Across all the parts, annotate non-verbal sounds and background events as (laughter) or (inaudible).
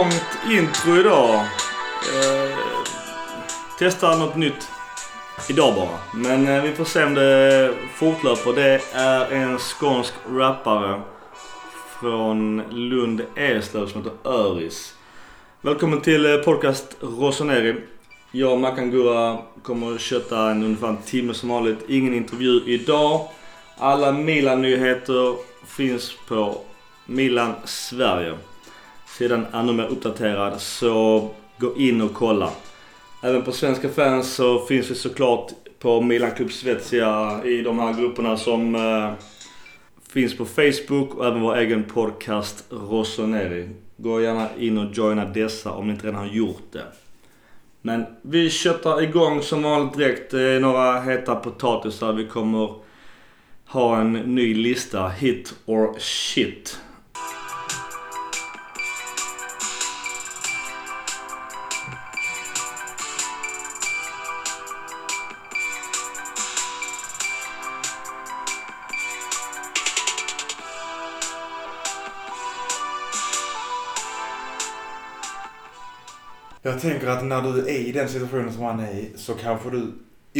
Långt intro idag. Eh, testar något nytt idag bara. Men eh, vi får se om det fortlöper. Det är en skånsk rappare från Lund Eslöv som heter Öris. Välkommen till eh, podcast Rossoneri. Jag och Mackan Gurra kommer att köta en ungefär en timme som vanligt. Ingen intervju idag. Alla Milan-nyheter finns på Milan Sverige. Sidan ännu mer uppdaterad så gå in och kolla. Även på Svenska fans så finns vi såklart på Milan Club Svezia i de här grupperna som eh, finns på Facebook och även vår egen podcast Rossoneri. Gå gärna in och joina dessa om ni inte redan har gjort det. Men vi köttar igång som vanligt direkt. Det är några heta potatisar. Vi kommer ha en ny lista. Hit or shit. Jag tänker att när du är i den situationen som han är i så kanske du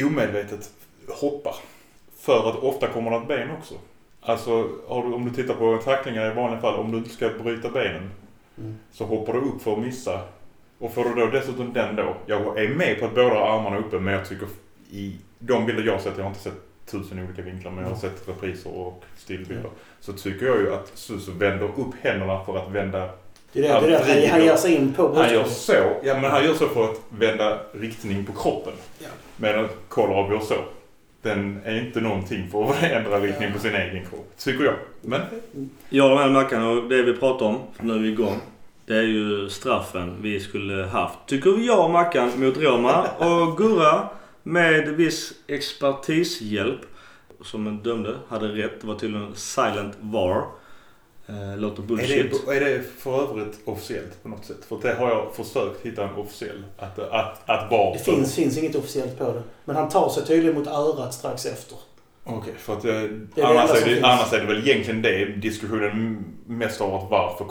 omedvetet hoppar. För att ofta kommer det ett ben också. Alltså du, om du tittar på tacklingar i vanliga fall, om du inte ska bryta benen Mm. så hoppar du upp för att missa. Och får du då dessutom den då. Jag är med på att båda armarna är uppe men jag tycker i de bilder jag har sett, jag har inte sett tusen olika vinklar men jag har sett repriser och stillbilder. Så tycker jag ju att Susu vänder upp händerna för att vända Det är det, det, är det. Han, han ger sig in på han gör så, ja men han gör så för att vända riktning på kroppen. Ja. Medan Kolarov gör så. Den är inte någonting för att ändra riktning på sin egen kropp. Tycker jag. Men Jag håller med Mackan och det vi pratar om, för nu är vi igång. Det är ju straffen vi skulle haft. Tycker jag och Mackan mot Roma. Och Gurra med viss expertishjälp. Som en dömde hade rätt. Det var tydligen silent VAR. Eh, låter är bullshit. det, är det för övrigt officiellt på något sätt? För det har jag försökt hitta en officiell. Att, att, att vara... Det finns, finns inget officiellt på det. Men han tar sig tydligen mot örat strax efter. Okej, för att eh, det annars, enda är det, annars är det väl egentligen det diskussionen mest har varit varför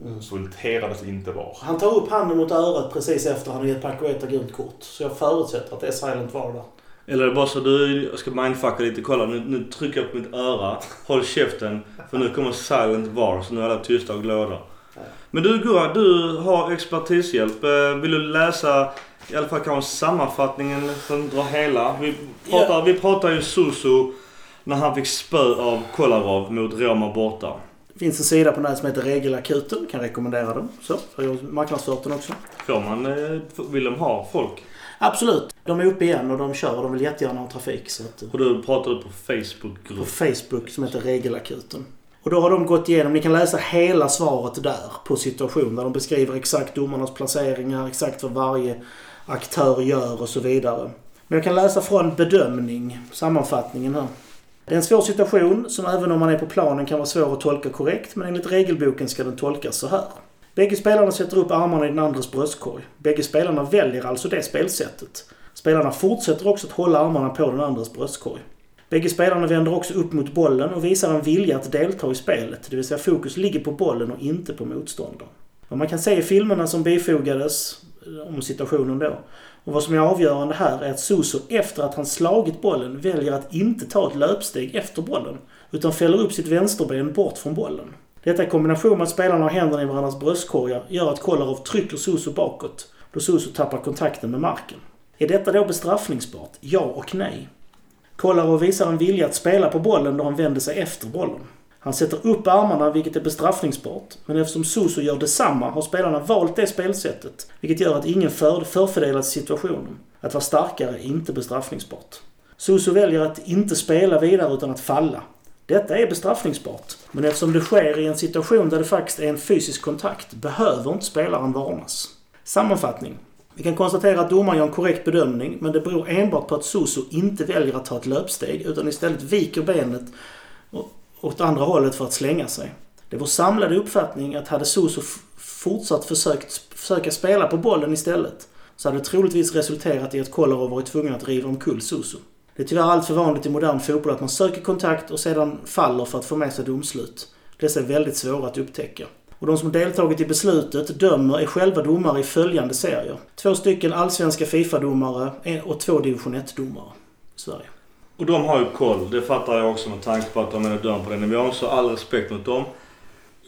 Mm. konsulterades inte var. Han tar upp handen mot örat precis efter han har gett Pacueta gult kort. Så jag förutsätter att det är silent var där. Eller är det bara så du jag ska mindfucka lite. Kolla nu, nu trycker jag på mitt öra. Håll käften. För nu kommer silent VAR. Så nu är alla tysta och glada. Men du Gurra, du har expertishjälp. Eh, Vill du läsa i alla fall kanske sammanfattningen för att dra hela? Vi pratar, vi pratar ju Susu när han fick spö av Kolarov mot Roma borta. Det finns en sida på nätet som heter Regelakuten. Kan rekommendera den. Så, jag har marknadsfört den också. Får man, eh, vill de ha folk? Absolut. De är uppe igen och de kör och de vill jättegärna ha trafik. Så att, Och du pratar du på på Facebookgrupp. Facebook som heter Regelakuten. Och då har de gått igenom, ni kan läsa hela svaret där på situation där de beskriver exakt domarnas placeringar, exakt vad varje aktör gör och så vidare. Men jag kan läsa från bedömning, sammanfattningen här. Det är en svår situation som även om man är på planen kan vara svår att tolka korrekt men enligt regelboken ska den tolkas så här. Bägge spelarna sätter upp armarna i den andres bröstkorg. Bägge spelarna väljer alltså det spelsättet. Spelarna fortsätter också att hålla armarna på den andres bröstkorg. Bägge spelarna vänder också upp mot bollen och visar en vilja att delta i spelet, det vill säga fokus ligger på bollen och inte på motståndaren. Vad man kan se i filmerna som bifogades eh, om situationen då och vad som är avgörande här är att Suso efter att han slagit bollen väljer att inte ta ett löpsteg efter bollen utan fäller upp sitt vänsterben bort från bollen. Detta i kombination med att spelarna har händerna i varandras bröstkorgar gör att Kolarov trycker Suso bakåt då Suso tappar kontakten med marken. Är detta då bestraffningsbart? Ja och nej. Kolarov visar en vilja att spela på bollen då han vänder sig efter bollen. Han sätter upp armarna vilket är bestraffningsbart, men eftersom Suso gör detsamma har spelarna valt det spelsättet, vilket gör att ingen för, förfördelas i situationen. Att vara starkare är inte bestraffningsbart. Suso väljer att inte spela vidare utan att falla. Detta är bestraffningsbart, men eftersom det sker i en situation där det faktiskt är en fysisk kontakt behöver inte spelaren varnas. Sammanfattning. Vi kan konstatera att domaren gör en korrekt bedömning, men det beror enbart på att Soso inte väljer att ta ett löpsteg utan istället viker benet åt andra hållet för att slänga sig. Det är vår samlade uppfattning att hade Soso fortsatt försökt, försöka spela på bollen istället så hade det troligtvis resulterat i att Kolarov varit tvungen att riva omkull Soso. Det är tyvärr allt för vanligt i modern fotboll att man söker kontakt och sedan faller för att få med sig domslut. Dessa är väldigt svåra att upptäcka. Och de som deltagit i beslutet dömer är själva domare i följande serier. Två stycken allsvenska Fifa-domare och två division 1-domare i Sverige. Och de har ju koll. Det fattar jag också med tanke på att de är dömda på den nivån. Så all respekt mot dem.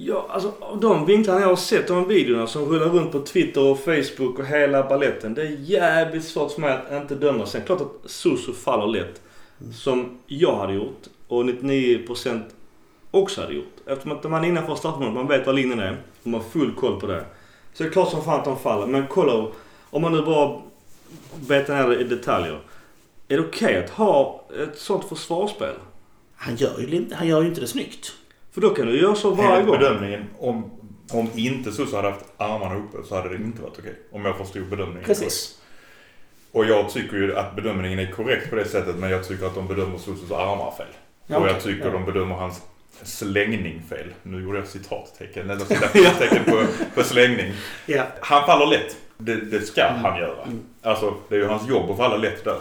Ja, alltså av de vinklarna jag har sett, de videorna som rullar runt på Twitter och Facebook och hela balletten. Det är jävligt svårt för mig att inte döma. Sen klart att Susu faller lätt. Som jag hade gjort. Och 99% också hade gjort. Eftersom att man är innanför straffområdet, man vet var linjen är. Och man har full koll på det. Så det är klart som fan att de faller. Men kolla, om man nu bara betar ner det i detaljer. Är det okej att ha ett sånt försvarsspel? Han gör ju, han gör ju inte det snyggt. För då kan du göra så varje gång. bedömningen, om, om inte Susse hade haft armarna uppe så hade det inte varit okej. Om jag förstod bedömningen Precis. Och jag tycker ju att bedömningen är korrekt på det sättet men jag tycker att de bedömer Susses armar fel. Ja, och jag tycker Ja. de bedömer hans slängning fel. Nu gjorde jag citattecken, eller (laughs) citattecken på, på slängning. Ja. Han faller lätt. Det, det ska han göra. Mm. Alltså det är ju hans jobb att falla lätt där.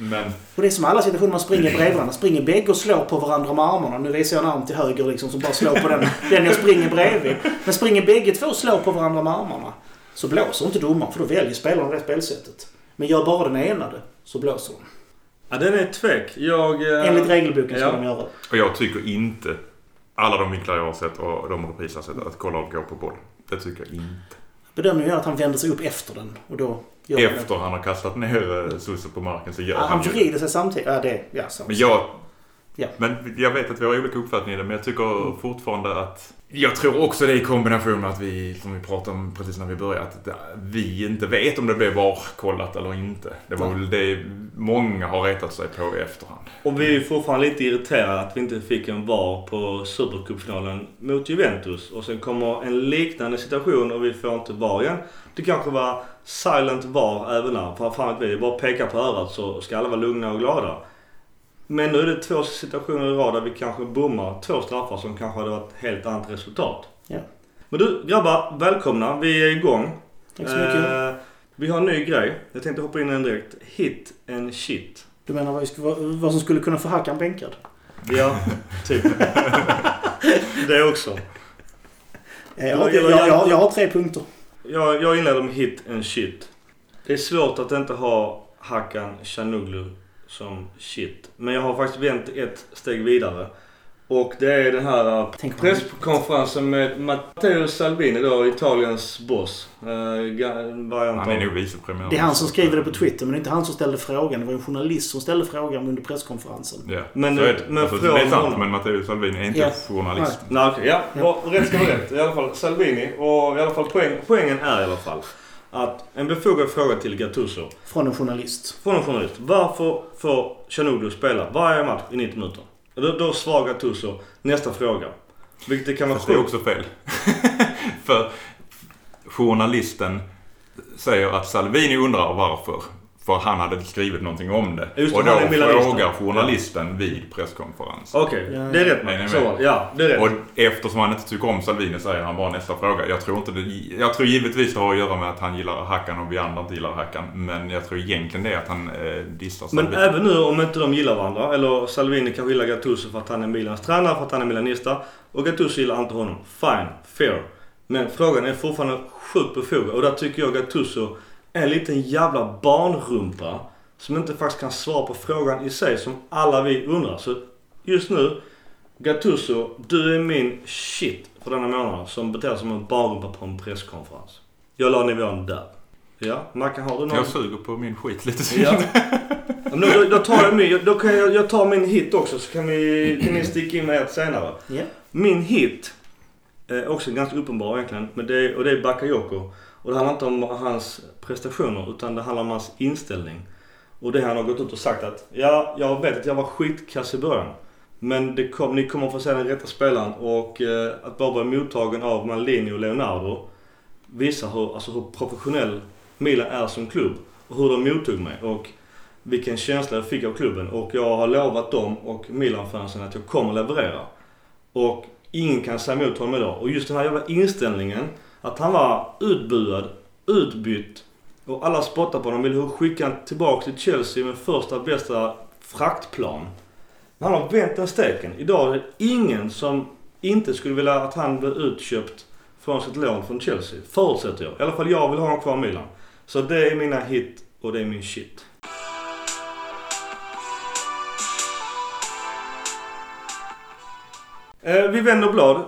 Men Och det är som alla situationer man springer bredvid varandra. Springer bägge och slår på varandra med armarna. Nu visar jag en arm till höger liksom som bara slår på den, den jag springer bredvid. Men springer bägge två och slår på varandra med armarna. Så blåser inte domaren för då väljer spelaren det spelsättet. Men gör bara den enade så blåser de. Ja, den är tvek. Jag... eh, Enligt regelboken ska ja. de göra. och jag tycker inte, alla de vinklar jag har sett och de repriser jag har sett, att Kolarov går på boll. Det tycker jag inte. Bedömningen är att han vänder sig upp efter den. Och då Efter han har kastat ner Susse på marken så gör Ja, han han vrider sig samtidigt. Ja, det... Ja, så. Men jag, Ja. men jag vet att vi har olika uppfattningar men jag tycker fortfarande att... Jag tror också det i kombination med att vi, som vi pratade om precis när vi började, att vi inte vet om det blev VAR-kollat eller inte. Det var Nej. väl det många har retat sig på i efterhand. Och vi är fortfarande lite irriterade att vi inte fick en VAR på Supercupfinalen mot Juventus. Och sen kommer en liknande situation och vi får inte VAR igen. Det kanske var silent VAR även där. För fan vet vi, bara att peka på örat så ska alla vara lugna och glada. Men nu är det två situationer i rad där vi kanske bommar två straffar som kanske hade varit helt annat resultat. Ja. Men du grabbar, välkomna. Vi är igång. Tack så mycket. Eh, vi har en ny grej. Jag tänkte hoppa in i den direkt. Hit and shit. Du menar vad, vad- som skulle kunna få Hackan bänkad? Ja, typ. (laughs) det också. Eh, Jag, har- jag, jag, jag har tre punkter. Jag, jag inleder med hit and shit. Det är svårt att inte ha Hakan Chanoglu som shit. Men jag har faktiskt vänt ett steg vidare. Och det är den här eh, presskonferensen med Matteo Salvini då, Italiens boss. Variant Han är nog vicepremiär. Det är han som skriver det på Twitter, men det är inte han som ställde frågan. Det var en journalist som ställde frågan under presskonferensen. Ja, Men- så är det. men alltså, från det är sant, men Matteo Salvini är inte Ja. journalist. Nej okej, ja. Ja. Rätt ska vara rätt. I alla fall Salvini. Och i alla fall poäng, poängen är i alla fall att en befogad fråga till Gattuso. Från en journalist. Från en journalist. Varför får Chanoglu spela varje match i 90 minuter? Då, då svarar Gattuso nästa fråga. Vilket det kan vara Fast det är också fel. (laughs) För journalisten säger att Salvini undrar varför. För han hade skrivit någonting om det. Just och då frågar journalisten vid presskonferensen. Okej, Ja. det är rätt. Nej, nej, Så, men- ja, det är rätt. Och eftersom han inte tycker om Salvini säger han bara nästa fråga. Jag tror inte det, Jag tror givetvis det har att göra med att han gillar Hackan och vi andra inte gillar Hackan. Men jag tror egentligen det är att han eh, dissar Men Salvini. även nu om inte de gillar varandra, eller Salvini kanske gillar Gattuso för att han är Milans tränare, för att han är milanista. Och Gattuso gillar inte honom. Fine, fair. Men frågan är fortfarande sjukt befogad. Och där tycker jag Gattuso en liten jävla barnrumpa. Som inte faktiskt kan svara på frågan i sig som alla vi undrar. Så just nu, Gattuso, du är min shit för denna månad som beter sig som en barnrumpa på en presskonferens. Jag la nivån där. Ja, Mackan har du någon? Jag suger på min skit lite. Ja. Ja, men då, då tar jag min, då kan jag, jag tar min hit också så kan, vi, kan ni sticka in med ert senare. Ja. Min hit är också ganska uppenbar egentligen. Men det, är- och det är Bakayoko. Och det handlar inte om hans prestationer utan det handlar om hans inställning. Och det han har gått ut och sagt att ja, jag vet att jag var skitkass i början. Men det kom, ni kommer få se den rätta spelaren och eh, att bara vara mottagen av Malini och Leonardo visar hur, alltså hur professionell Milan är som klubb. Och hur de mottog mig. Och vilken känsla jag fick av klubben. Och jag har lovat dem och Milan-fansen att jag kommer leverera. Och ingen kan säga emot honom idag. Och just den här jävla inställningen. Att han var utbuad, utbytt och alla spottar på honom. Vill skicka honom tillbaka till Chelsea med första bästa fraktplan. Men han har vänt den steken. Idag är det ingen som inte skulle vilja att han blir utköpt från sitt lån från Chelsea. Förutsätter jag. I alla fall jag vill ha honom kvar i Milan. Så det är mina hit och det är min shit. Eh, vi vänder blad.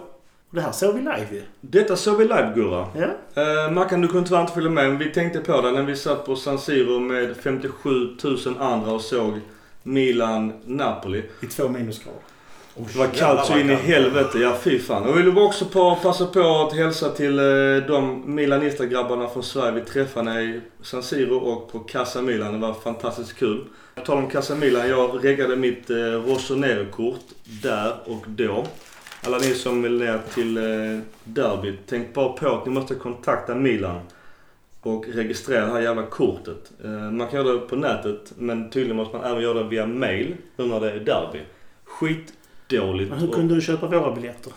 Och det här såg vi live ju. Detta såg vi live Gurra. Ja. Eh, Mackan du kunde tyvärr inte följa med men vi tänkte på det när vi satt på San Siro med 57 000 andra och såg Milan-Napoli. I två minusgrader. Det var kallt så in i helvete, ja fy fan. Och vi vill också på, passa på att hälsa till eh, de Milanista-grabbarna från Sverige vi träffade i San Siro och på Casa Milan. Det var fantastiskt kul. På tal om Casa Milan, jag reggade mitt eh, Rossonero-kort där och då. Alla ni som vill ner till eh, derbyt, tänk bara på att ni måste kontakta Milan och registrera det här jävla kortet. Eh, man kan göra det på nätet men tydligen måste man även göra det via mail nu när det är derby. Skitdåligt. Men hur och- kunde du köpa våra biljetter?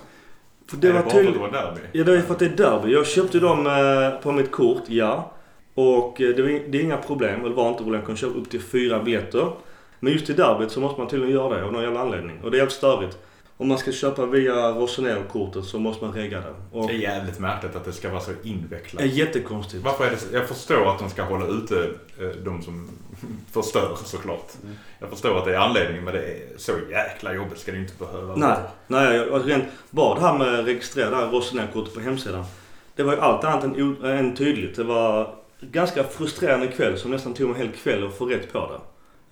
för det Är var bara för att tydligt. det var derby? Ja, det är för att det är derby. Jag köpte dem eh, på mitt kort, ja. Och eh, det, var, det är inga problem, eller var inte problem. Jag kunde köpa upp till fyra biljetter. Men just i derbyt så måste man tydligen göra det av någon jävla anledning. Och det är jävligt störigt. Om man ska köpa via Rossonero-kortet så måste man regga det. Och Det är jävligt märkligt att det ska vara så det invecklat. är jättekonstigt. Varför är det så? Jag förstår att de ska hålla ute eh, de som (laughs) förstör såklart. Mm. Jag förstår att det är anledningen men det är så jäkla jobbigt ska det inte behöva Nej, vara. nej jag, jag, rent, bara det här med att registrera det här Rossonero-kortet på hemsidan. Det var ju allt annat än, än tydligt. Det var ganska frustrerande kväll som nästan tog mig en hel kväll att få rätt på det.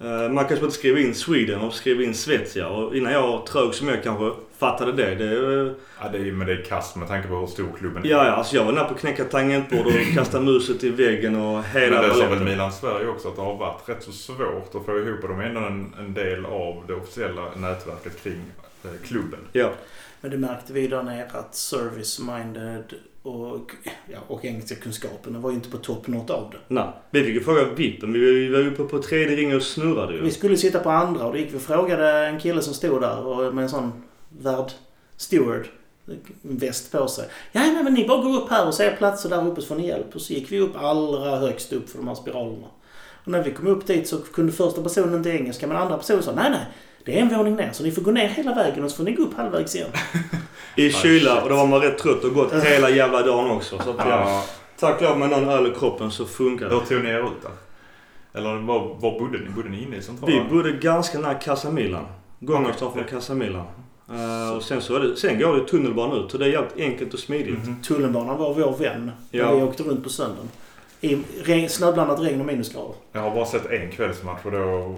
Eh, Man kanske inte skriva in Sweden och skriva in Svezia. Och innan jag, trög som jag kanske, fattade det. det eh, Ja, det är, men det är kast med tanke på hur stor klubben är. ja, ja, alltså jag var nära på att knäcka tangentbord och kasta muset i väggen och hela Men det sa väl. Milan Sverige också att det har varit rätt så svårt att få ihop de är ändå en, en del av det officiella nätverket kring eh, klubben. Ja. Men det märkte vi där nere att service-minded och, ja, och engelska kunskaperna var ju inte på topp något av det. Nej, vi fick ju fråga vippen. Vi var ju- uppe på tredje ringen och snurrade ju. Vi skulle sitta på andra och då gick vi och frågade en kille som stod där och med en sån värd steward väst på sig. Ja, nej, men ni bara går upp här och ser platser där uppe så får ni hjälp. Och så gick vi upp allra högst upp för de här spiralerna. Och när vi kom upp dit så kunde första personen inte engelska men andra personen sa nej, nej. Det är en våning ner så ni får gå ner hela vägen och så får ni gå upp halvvägs igen. (laughs) I kyla och då var man rätt trött och gått hela jävla dagen också. Så att, ja. Tack lov med någon öl i kroppen så funkar det. Hur tog ni er ut där? Eller var, var bodde ni? Bodde ni inne i centrala? Vi bodde ganska nära Casa Milan. Gångavstånd från Casa Milan. Eh, och sen, så det, sen går det tunnelbana ut så det är jävligt enkelt och smidigt. Mhm. Tunnelbanan var vår vän Ja. när vi åkte runt på söndagen. I regn, snöblandat regn och minusgrader. Jag har bara sett en kvällsmatch och då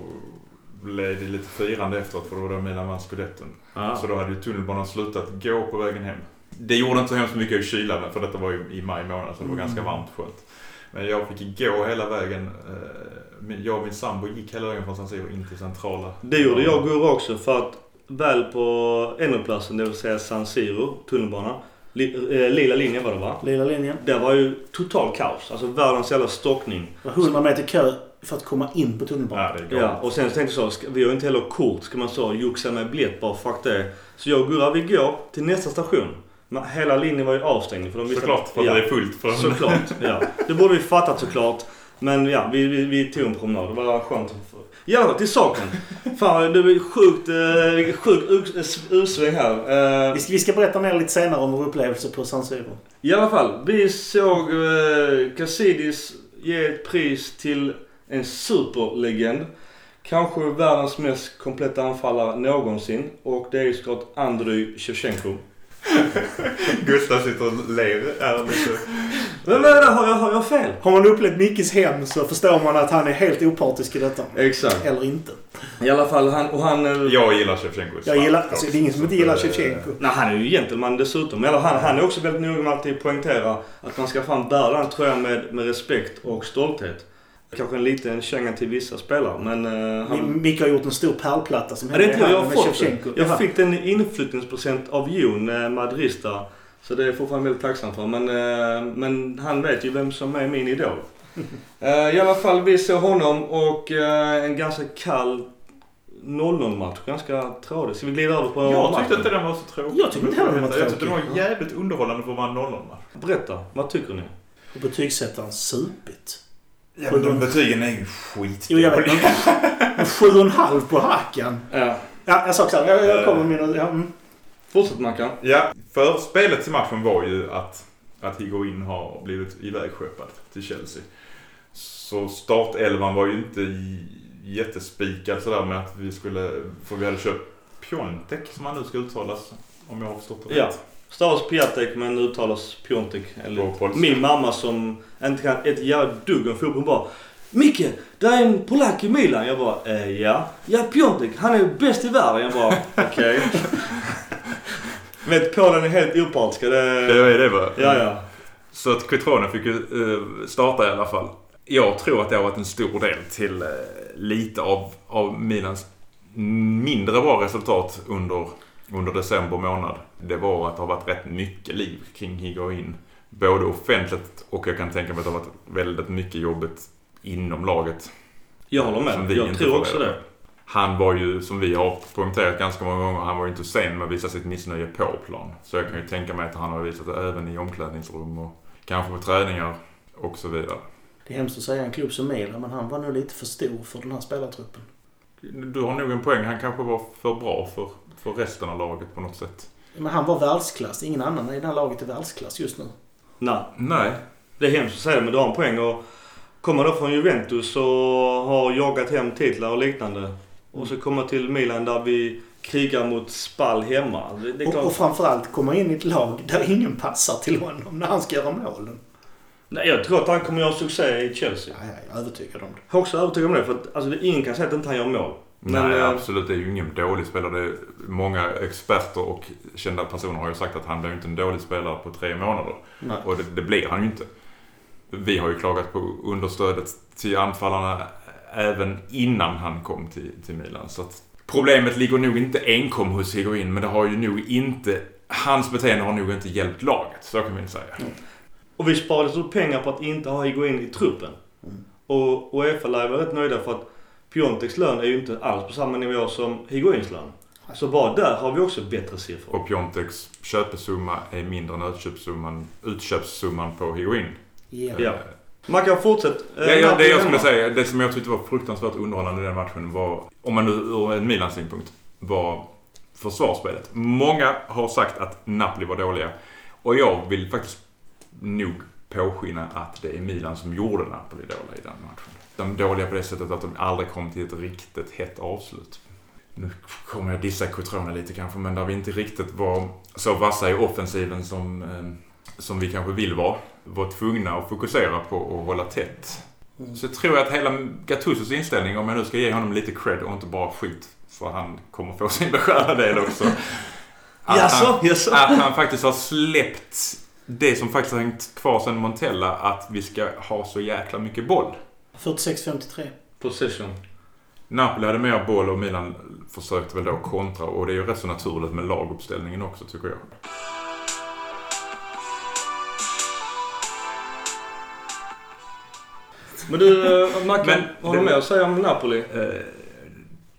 blev det lite firande efteråt för då var det Milan vann scudetton. Ja. Så då hade ju tunnelbanan slutat gå på vägen hem. Det gjorde inte så hemskt mycket i kylan för detta var ju i maj månad så det var ganska Mm. varmt skönt. Men jag fick gå hela vägen. eh, Jag och min sambo gick hela vägen från San Siro in till centrala. Det gjorde jag och Gurra också för att väl på ändhållplatsen, det vill säga San Siro, tunnelbana. Eh, lila linjen var det va? Lila linjen. Det var ju total kaos. Alltså världens jävla stockning. Det var 100 meter kö för att komma in på tunnelbanan. Ja, Ja, och sen så tänkte jag så, vi har inte heller kort. Ska man så joxa med biljett bara fuck det. Så jag och Gurra vi går till nästa station. Men hela linjen var ju avstängd. För de visste Såklart, för att ja, det är fullt. För Såklart, ja. Det borde vi fattat såklart. Men ja, vi, vi, vi tog en promenad. Det var skönt. Fall, till saken. Fan, det var sjukt, eh, sjukt ursväng här. Eh, Vi ska, vi ska berätta mer lite senare om vår upplevelse på San Siro. I alla fall, vi såg eh, Cassidis ge ett pris till en superlegend. Kanske världens mest kompletta anfallare någonsin. Och det är ju såklart Andrei Shevchenko. (laughs) Gustav sitter och ler. Men vad är det? Har jag, har jag fel? Har man upplevt Mickes hem så förstår man att han är helt opartisk i detta. Exakt. Eller inte. I alla fall, han, och han... eh, Jag gillar Shevchenko. Jag gillar, alltså, det är ingen som inte gillar Shevchenko. Nej, han är ju gentleman dessutom. Eller han, han är också väldigt noga med att alltid poängtera att man ska fan bära den tröjan med, med respekt och stolthet. Kanske en liten känga till vissa spelare, men... Uh, han... Micke har gjort en stor pärlplatta som jag, jag har med fått Shevchenko. Jag Jaha. fick den i inflyttningspresent av Jon eh, Madrista. Så det är jag fortfarande väldigt tacksam för. Men, eh, men han vet ju vem som är min idol. (laughs) Eh, I alla fall, vi såg honom och eh, en ganska kall 0-0-match. Ganska trådig. Ska vi glida över på Jag matchen? tyckte inte den var så tråkig. Jag tyckte inte heller den var Jag tyckte den var tråkig. jävligt underhållande för att vara en 0 match Berätta, vad tycker ni? Och betygsättaren supit. Ja, men de betygen är ju skit. Jo, jag vet. Men, sju och en halv på hacken. Ja. Ja, jag sa så här. Jag, jag kommer med mina... Ja, mm. Fortsätt Mackan. Ja, förspelet till matchen var ju att att Higuain har blivit ivägskeppad till Chelsea. Så startelvan var ju inte jättespikad sådär med att vi skulle, för vi hade köpt Piontek som han nu ska uttalas. Om jag har förstått det Ja. rätt. Stavas Piatek men uttalas Piontek. På polska. min mamma som inte kan ett jävla dugg om fotboll bara Micke, det är en polack i Milan. Jag bara, eh, ja. Ja, Piontek, han är bäst i världen. Jag bara, (laughs) okej. Vet, Polen är helt opartiska. Det... Det är det va? Ja, ja. Så att Cutrone fick ju eh, starta i alla fall. Jag tror att det har varit en stor del till eh, lite av, av Milans mindre bra resultat under, under december månad. Det var att det har varit rätt mycket liv kring Higuain. Både offentligt och jag kan tänka mig att det har varit väldigt mycket jobbigt inom laget. Jag håller med. Jag tror också reda det. Han var ju, som vi har poängterat ganska många gånger, han var ju inte sen med att visa sitt missnöje på plan. Så jag kan ju tänka mig att han har visat det även i omklädningsrum och kanske på träningar och så vidare. Det är hemskt att säga en klubb som Milan, men han var nog lite för stor för den här spelartruppen. Du har nog en poäng. Han kanske var för bra för, för resten av laget på något sätt. Men han var världsklass. Ingen annan i det här laget är världsklass just nu. Nej. Nej. Det är hemskt att säga men du har en poäng. Och kommer då från Juventus och har jagat hem titlar och liknande. Och så kommer till Milan där vi krigar mot Spall hemma. Det, det är Och, och framförallt komma in i ett lag där ingen passar till honom när han ska göra målen. Nej, jag tror att han kommer göra succé i Chelsea. Ja, jag är övertygad om det. Jag är också övertygad om det. För att alltså, ingen kan säga att inte han gör mål. Men, Nej, eh, absolut. Det är ju ingen dålig spelare. Det är många experter och kända personer har ju sagt att han blir inte en dålig spelare på tre månader. Nej. Och det, det blir han ju inte. Vi har ju klagat på understödet till anfallarna även innan han kom till, till Milan. Så att problemet ligger nog inte enkom hos Higuain, men det har ju nog inte... Hans beteende har nog inte hjälpt laget, så kan vi väl säga. Och vi sparade så pengar på att inte ha Higuain i truppen. Mm. Och Uefa lär vara rätt nöjda för att Pionteks lön är ju inte alls på samma nivå som Higuains lön. Så bara där har vi också bättre siffror. Och Pionteks köpesumma är mindre än utköpssumman, utköpssumman på Higuain. Ja. Ja. Mackan, fortsätt. Eh, Ja, ja, det jag skulle säga, det som jag tyckte var fruktansvärt underhållande i den matchen var, om man nu ur en Milans synpunkt, var försvarsspelet. Många har sagt att Napoli var dåliga. Och jag vill faktiskt nog påskina att det är Milan som gjorde Napoli dåliga i den matchen. De dåliga på det sättet att de aldrig kom till ett riktigt hett avslut. Nu kommer jag dissa Cotrone lite kanske, men där vi inte riktigt var så vassa i offensiven som, eh, som vi kanske vill vara. Var tvungna att fokusera på att hålla tätt. Mm. Så tror jag att hela Gattusos inställning, om jag nu ska ge honom lite cred och inte bara skit, för han kommer få sin beskärda del också. (laughs) Att Jaså, han, jaså? att han faktiskt har släppt det som faktiskt har hängt kvar sedan Montella, att vi ska ha så jäkla mycket boll. 46-53. Possession. Napoli hade mer boll och Milan försökte väl då kontra och det är ju rätt så naturligt med laguppställningen också tycker jag. Men du, eh, Mackan, Men har du mer att säga om Napoli? Eh,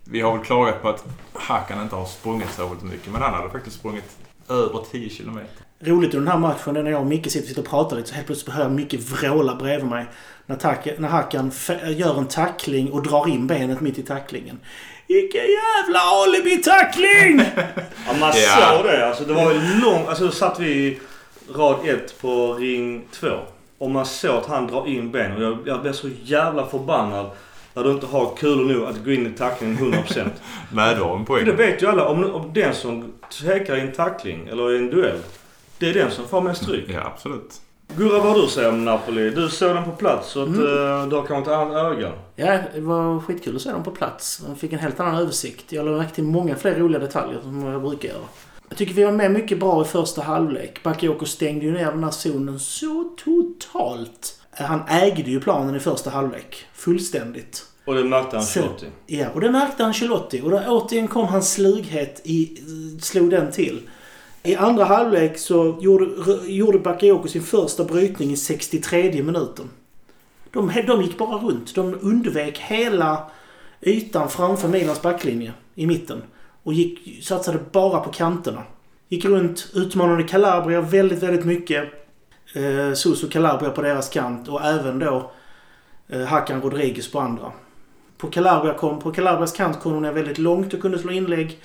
vi har väl klagat på att Hakan inte har sprungit särskilt mycket, men han hade faktiskt sprungit över 10 kilometer. Roligt i den här matchen är när jag och Micke sitter, sitter och pratar lite så helt plötsligt hör jag Micke vråla bredvid mig. När, tack, när Hakan gör en tackling och drar in benet mitt i tacklingen. Vilken jävla alibi-tackling! Ja, man Ja. såg det. Alltså, det var ju lång... Alltså, då satt vi i rad ett på ring två. Och man såg att han drar in ben. Och jag, jag blev så jävla förbannad när du inte har kulor nog att gå in i tacklingen 100%. Nej, du har en För poäng. det vet ju alla. Om, om den som tvekar i en tackling eller i en duell. Det är den som får mest stryk. Ja, absolut. Gurra, vad du säger om Napoli? Du såg den på plats så att Mm. eh, du har kanske ett annat öga. Ja, det var skitkul att se dem på plats. Jag fick en helt annan översikt. Jag lade märke till många fler roliga detaljer som jag brukar göra. Jag tycker vi var med mycket bra i första halvlek. Bakayoko stängde ju ner den här zonen så totalt. Han ägde ju planen i första halvlek. Fullständigt. Och det märkte Så. Ancelotti. Ja, och det märkte Ancelotti. Och då återigen kom hans slughet i... slog den till. I andra halvlek så gjorde, gjorde Bakayoko sin första brytning i 63 minuten. De, de gick bara runt. De undvek hela ytan framför Milans backlinje i mitten. Och gick, satsade bara på kanterna. Gick runt, utmanade Calabria väldigt, väldigt mycket. Eh, Suso Calabria på deras kant och även då eh, Hakan Rodriguez på andra. På Calabria kom, på Calabrias kant kom de ner väldigt långt och kunde slå inlägg.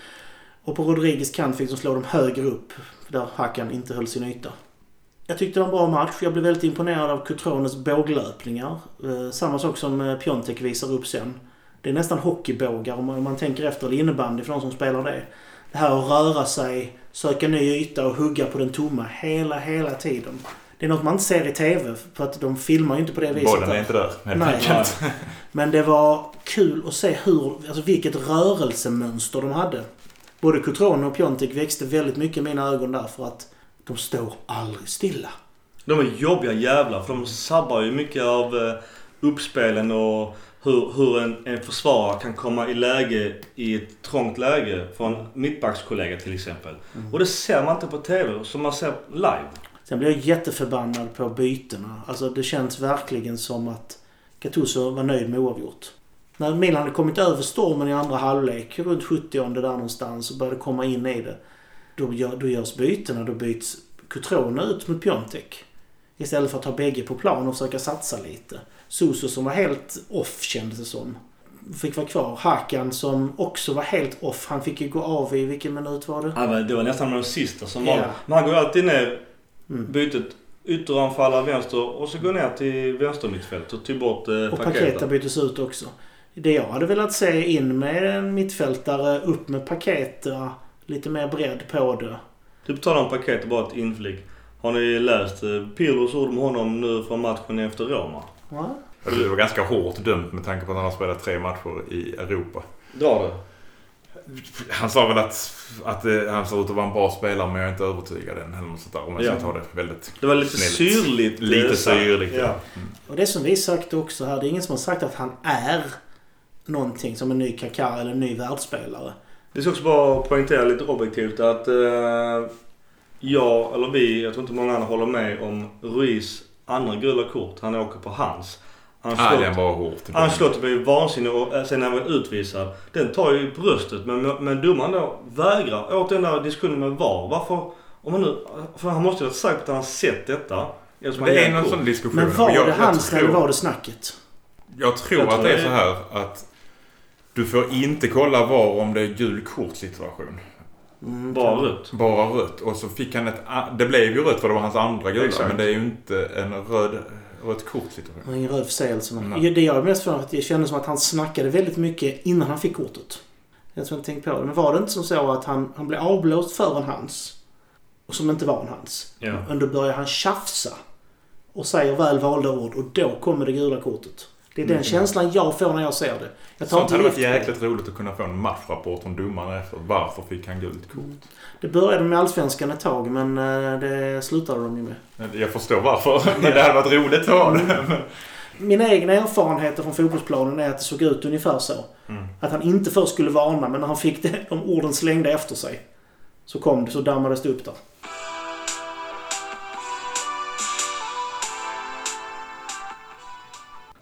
Och på Rodriguez kant fick de slå dem högre upp. Där Hakan inte höll sin yta. Jag tyckte det var en bra match. Jag blev väldigt imponerad av Cutrones båglöpningar. Eh, samma sak som eh, Piontek visar upp sen. Det är nästan hockeybågar om man, om man tänker efter. Eller innebandy för de som spelar det. Det här att röra sig, söka ny yta och hugga på den tomma hela, hela tiden. Det är något man inte ser i TV för att de filmar ju inte på det viset. Bollen är inte där Nej. enkelt. Men det var kul att se hur, alltså vilket rörelsemönster de hade. Både Cutrone och Piontek växte väldigt mycket i mina ögon där för att de står aldrig stilla. De är jobbiga jävlar för de sabbar ju mycket av eh, uppspelen och hur, hur en, en försvarare kan komma i läge i ett trångt läge från mittbackskollega till exempel. Och det ser man inte på TV som man ser live. Sen blev jag jätteförbannad på bytena. Alltså det känns verkligen som att Gattuso var nöjd med oavgjort. När Milan hade kommit över stormen i andra halvlek, runt 70 där någonstans, och började komma in i det. Då, gör, då görs bytena. Då byts Cutrone ut mot Piontek. Istället för att ha bägge på plan och försöka satsa lite. Suso som var helt off kändes det som. Fick vara kvar. Hakan som också var helt off. Han fick ju gå av i, vilken minut var det? Ja, det var nästan de sista som var Ja. Men han går alltid ner Mm. bytet ytteranfallare vänster och så går ner till vänstermittfält och tar bort eh, Och Paketa byttes ut också. Det jag hade velat se in med en mittfältare, upp med Paketa, lite mer bredd på det. Du betalar en paket och bara ett inflik. Har ni läst eh, Pirlos ord om honom nu från matchen efter Roma? Va? Det var ganska hårt dömt med tanke på att han har spelat tre matcher i Europa. Dra det. Han sa väl att, att eh, han ser ut att vara en bra spelare men jag är inte övertygad än. Eller något sånt där. Om jag ska Ja. ta det väldigt... Det var lite Snälligt. syrligt. eh, Lite syrligt, Ja. Och det som vi sagt också här, det är ingen som har sagt att han är någonting som en ny Kaká eller en ny världsspelare. Det ska också bara poängtera lite objektivt att eh, jag, eller vi, jag tror inte många andra håller med om Ruiz andra gula kort. Han åker på hans. Ancelotti- den var hårt. Ancelotti blev ju vansinnig och eh, sen när han var utvisad. Den tar ju bröstet men, men domaren då vägrar. Åt den där diskussionen med VAR. Varför? Om man nu, för han måste ju ha sagt att han har sett detta. Han Det är någon kort. sån diskussion. Men var jag, det hans eller var det snacket? Jag tror Jag att tror det är så här att du får inte kolla var om det är gul kort situation. Mm, Bara rött. Bara rött. Och så fick han ett... Det blev ju rött för det var hans andra gula. Exakt. Men det är ju inte en röd, rött kort situation. Och ingen röd förseelse. men-. Det jag är mest för att det kändes som att han snackade väldigt mycket innan han fick kortet. Jag tror inte tänkt på det. Men var det inte som så att han, han blev avblåst för en hans? Och som inte var en hans. Ja. Men då börjar han tjafsa. Och säger väl valda ord och då kommer det gula kortet. Det är den Mm. känslan jag får när jag ser det. Jag tar Sånt hade varit jäkligt roligt att kunna få en matchrapport från domaren efter. Varför fick han gult kort? Det började med Allsvenskan ett tag men eh, det slutade de ju med. Jag förstår varför. (laughs) Men det hade varit roligt att ha det. Men- Mina egna erfarenheter från fotbollsplanen är att det såg ut ungefär så. Mm. Att han inte först skulle varna men när han fick det, de orden slängda efter sig. Så kom det, så dammades det upp där.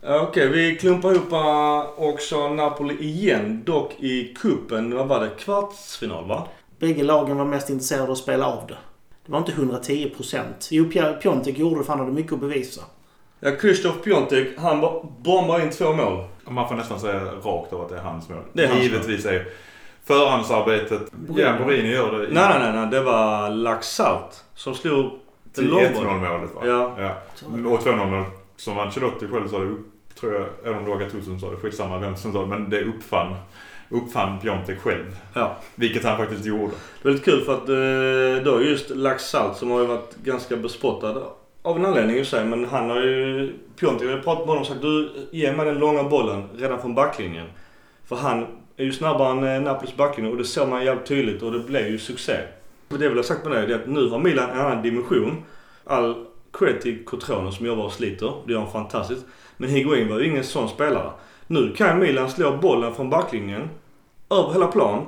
Ja, Okej, vi klumpar ihop eh, också Napoli igen. Dock i kuppen vad var det? Kvartsfinal va? Bägge lagen var mest intresserade av att spela av det. Det var inte 110 procent. Jo, Pia- Piontek gjorde det för han hade mycket att bevisa. Ja, Krzysztof Piontek, han bo- bombar in två mål. Man får nästan säga rakt av att det är hans mål. Det är hans Givetvis är förhandsarbetet... Ja, Borini gör det i Nej, nej, nej, nej. Det var Laxalt som slog till långbollen. 1-0 målet va? Ja. ja. Och 2-0 mål som Ancelotti själv sa tror jag, eller om det var Gattuso som sa det, skitsamma vem som sa det, men det uppfann, uppfann Piontek själv. Ja. Vilket han faktiskt gjorde. Det var lite kul för att eh, då just Laxalt som har ju varit ganska bespottad av en anledning i sig. Men han har ju, Piontek har ju pratat med honom och sagt du ge mig den långa bollen redan från backlinjen. För han är ju snabbare än eh, Napolis backlinje och det såg man jävligt tydligt och det blev ju succé. Det jag vill ha sagt med det är att nu har Milan en annan dimension. All cred till Cotrone som jobbar och sliter. Det gör han fantastiskt. Men Higuain var ju ingen sån spelare. Nu kan Milan slå bollen från backlinjen över hela plan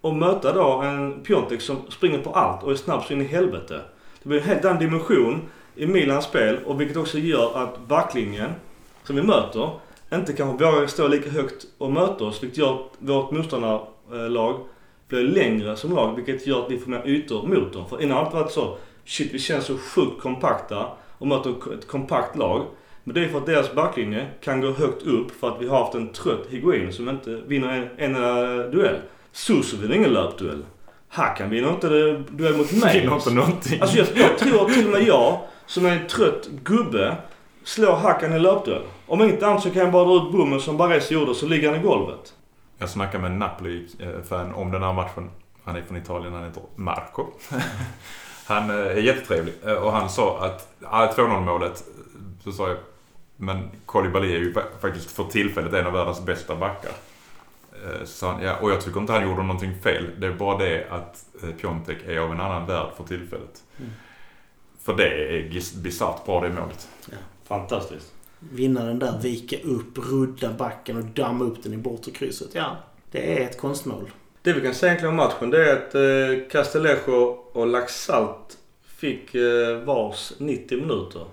och möta då en Piontek som springer på allt och är snabb så in i helvete. Det blir en helt annan dimension i Milans spel och vilket också gör att backlinjen som vi möter inte kanske vågar stå lika högt och möta oss vilket gör att vårt motståndarlag blir längre som lag vilket gör att vi får mer ytor mot dem. För innan har det varit så shit vi känns så sjukt kompakta och möter ett kompakt lag. Men det är för att deras backlinje kan gå högt upp för att vi har haft en trött Higuain som inte vinner en, en enda duell. Suso vinner ingen löpduell. Hakan vinner inte duell mot mig. Vinner inte någonting. Alltså jag, jag tror till och med jag, som är en trött gubbe slår Hakan i löpduell. Om inte annat så kan jag bara dra ut bommen som Baresi gjorde så ligger han i golvet. Jag snackade med en Napoli-fan om den här matchen. Han är från Italien, han heter Marco. (laughs) Han eh, är jättetrevlig Eh, och han sa att ja, 2-0 målet, så sa jag, men Koulibaly är ju fa- faktiskt för tillfället en av världens bästa backar. Eh, Så han, ja, och jag tycker inte han gjorde någonting fel. Det är bara det att Piontek är av en annan värld för tillfället. Mm. För det är bisarrt bra det målet. Fantastiskt. Vinna den där, vika upp, rudda backen och damma upp den i bortre krysset. Ja, det är ett konstmål. Det vi kan säga egentligen om matchen det är att eh, Castellejo och Laxalt fick eh, vars 90 minuter.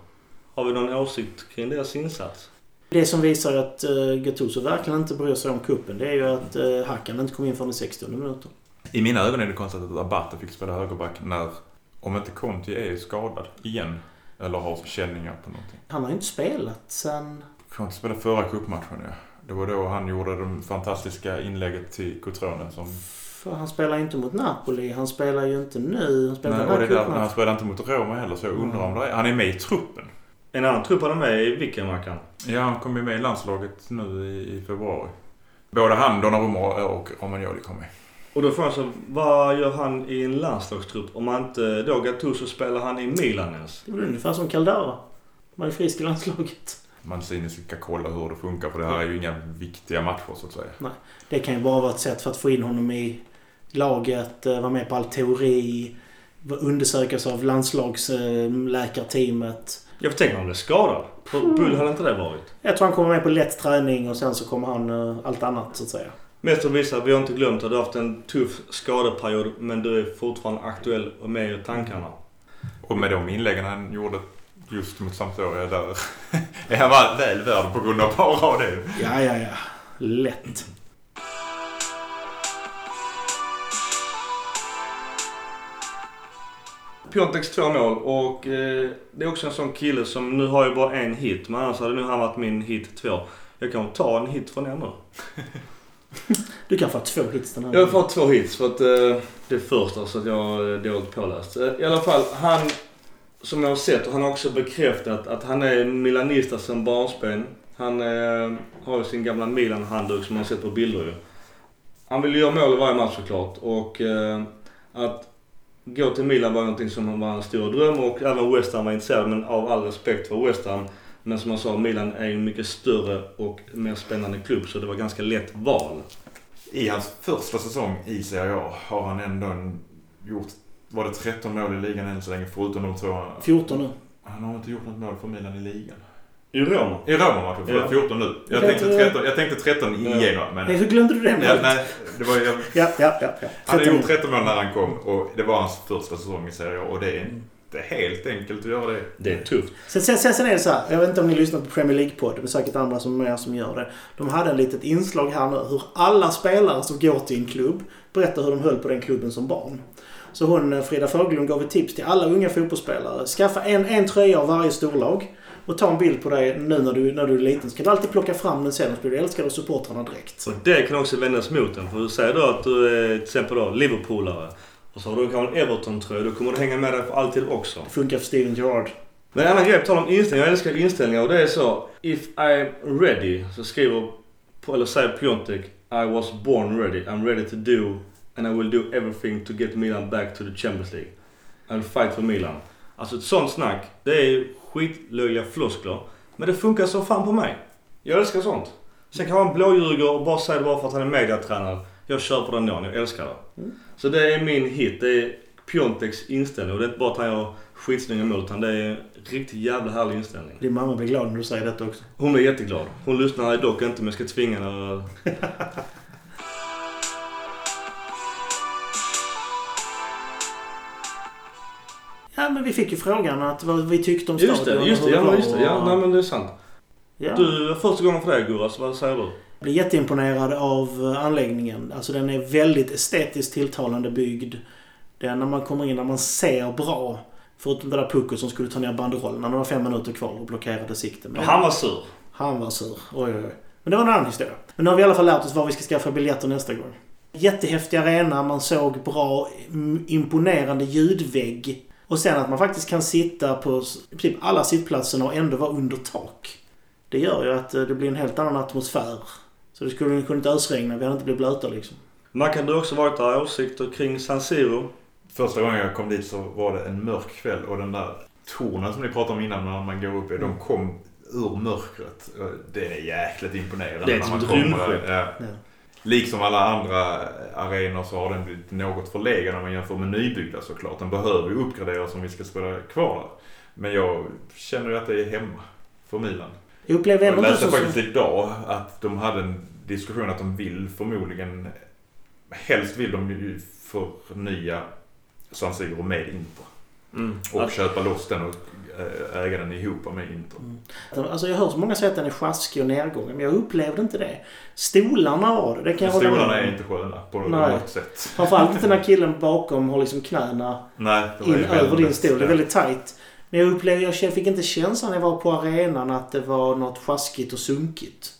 Har vi någon åsikt kring deras insats? Det som visar att uh, Gattuso verkligen inte bryr sig om kuppen det är ju att uh, Hakan inte kom in förrän i 60 minuter. I mina ögon är det konstigt att Abate fick spela högerback när, om inte Conti är skadad igen, eller har känningar på någonting. Han har ju inte spelat sen... Conti spelade förra cupmatchen ja. Det var då han gjorde det fantastiska inlägget till Cotrone som... För han spelar inte mot Napoli. Han spelar ju inte nu. Han spelar Nej, och det där, han spelade inte mot Roma heller så jag undrar om det är, Han är med i truppen. En annan trupp han är med i vilken Mackan? Ja, han kom ju med i landslaget nu i, i februari. Både han, Donnarumma och Romagnoli kom med. Och då får jag så, vad gör han i en landslagstrupp? Om han inte då Gattuso spelar han i Milan ens? Det är väl ungefär som Caldara. Man är frisk i landslaget. Mancini ska kolla hur det funkar för det här är ju inga viktiga matcher så att säga. Det kan ju bara vara ett sätt för att få in honom i laget, eh, vara med på all teori, undersökas av landslagsläkarteamet. Jag får tänka om han blev skadad. Hur bull hade inte det varit? Jag tror han kommer med på lätt träning och sen så kommer han eh, allt annat så att säga. Mest att visa, vi har inte glömt att du har haft en tuff skadeperiod men du är fortfarande aktuell och med i tankarna. Och med de inläggen han gjorde just mot Sampdoria där (laughs) är han väl- värd på grund av bara det. Ja, ja, ja. Lätt. Piontex två mål och eh, det är också en sån kille som nu har ju bara en hit men annars hade nu han varit min hit två. Jag kan ta en hit från er nu. (laughs) Du kan få två hits den här Jag har fått två hits för att eh, det är första så att jag är dåligt påläst. Eh, I alla fall, han som jag har sett och han har också bekräftat att han är milanista sedan barnsben. Han eh, har ju sin gamla Milan-handduk som man har sett på bilder ju. Han vill göra mål i varje match såklart och eh, att gå till Milan var någonting som var en stor dröm och även West Ham var intresserad men av all respekt för West Ham. Men som jag sa, Milan är en mycket större och mer spännande klubb så det var ganska lätt val. I hans första säsong i Serie A har han ändå gjort, var det 13 mål i ligan än så länge förutom de två. 14 nu. Han har inte gjort något mål för Milan i ligan. I Roma. I Roma-matchen, Ja. för 14 nu. Jag Okej, tänkte ja. 13, jag tänkte 13 Ja. igenom men... Nej, hur glömde du det Ja, nej, det var, jag, Ja, ja, ja. ja. han hade 13 gjort 13 mål när han kom och det var hans första säsong i Serie A och det är inte helt enkelt att göra det. Det är tufft. Sen, sen, sen, sen är det så här, jag vet inte om ni lyssnar på Premier League-podden, det är säkert andra som är som gör det. De hade ett litet inslag här nu, hur alla spelare som går till en klubb berättar hur de höll på den klubben som barn. Så hon, eh, Frida Fagerlund, gav ett tips till alla unga fotbollsspelare. Skaffa en, en tröja av varje storlag och ta en bild på dig nu när du, när du är liten. Så kan du alltid plocka fram den sen och så blir du älskad av supportrarna direkt. Och det kan också vändas mot en. För du säger då att du är till exempel då Liverpoolare. Och så har du kanske en Everton-tröja. Då kommer du hänga med dig för alltid också. Det funkar för Steven Gerrard. Men en annan grej på tal om inställningar. Jag älskar inställningar och det är så. If I'm ready så skriver, eller säger Piontek I was born ready. I'm ready to do and I will do everything to get Milan back to the Champions League. I will fight for Milan. Alltså ett sånt snack. Det är skitlöjliga floskler. Men det funkar så fan på mig. Jag älskar sånt. Sen kan han blåljuga och bara säga det bara för att han är mediatränare. Jag på den dagen. Jag älskar det. Mm. Så det är min hit. Det är Pionteks inställning. Och det är inte bara att han gör skitsnygga mål utan det är en riktigt jävla härlig inställning. Din mamma blir glad när du säger detta också. Hon är jätteglad. Hon lyssnar dock inte men jag ska tvinga henne (laughs) Ja, men vi fick ju frågan att vad vi tyckte om Just det, stadion just det. Ja, just det. Ja, nej, men det är sant. Ja. Du, första gången för dig Gurras. Vad säger du? Jag blir jätteimponerad av eh, anläggningen. Alltså den är väldigt estetiskt tilltalande byggd. Det är när man kommer in, när man ser bra. Förutom det där pucket som skulle ta ner banderollen när det var fem minuter kvar och blockerade sikten. Men Han var sur. han var sur. Oj, oj, oj. Men det var en annan historia. Men nu har vi i alla fall lärt oss var vi ska skaffa biljetter nästa gång. Jättehäftig arena, man såg bra, imponerande ljudvägg. Och sen att man faktiskt kan sitta på princip alla sittplatserna och ändå vara under tak. Det gör ju att eh, det blir en helt annan atmosfär. Så det skulle kunna inte ösregna, vi hade inte blivit blöta liksom. Mackan, du har också varit där. Åsikter kring San Siro? Första gången jag kom dit så var det en mörk kväll och den där tornen som ni pratade om innan när man går upp i, de kom ur mörkret. Det är jäkligt imponerande. Det är när som man ett kommer rymdskepp. Ja. Liksom alla andra arenor så har den blivit något förlegad när man jämför med nybyggda såklart. Den behöver ju uppgraderas om vi ska spela kvar där. Men jag känner ju att det är hemma för Milan. Jag upplever Jag ändå inte läste så... faktiskt idag att de hade en diskussion att de vill förmodligen, helst vill de ju förnya San Siro med Inter. Mm. Och Att, köpa loss den och äga den ihop med Inter. Alltså jag hör så många säga att den är sjaskig och nedgången, men jag upplevde inte det. Stolarna var det, det kan jag Stolarna är inte sköna på Nej. något sätt. Framförallt inte när (laughs) killen bakom har liksom knäna Nej, in över din stol. Det är väldigt tight. Men jag upplevde, jag fick inte känslan när jag var på arenan att det var något sjaskigt och sunkigt.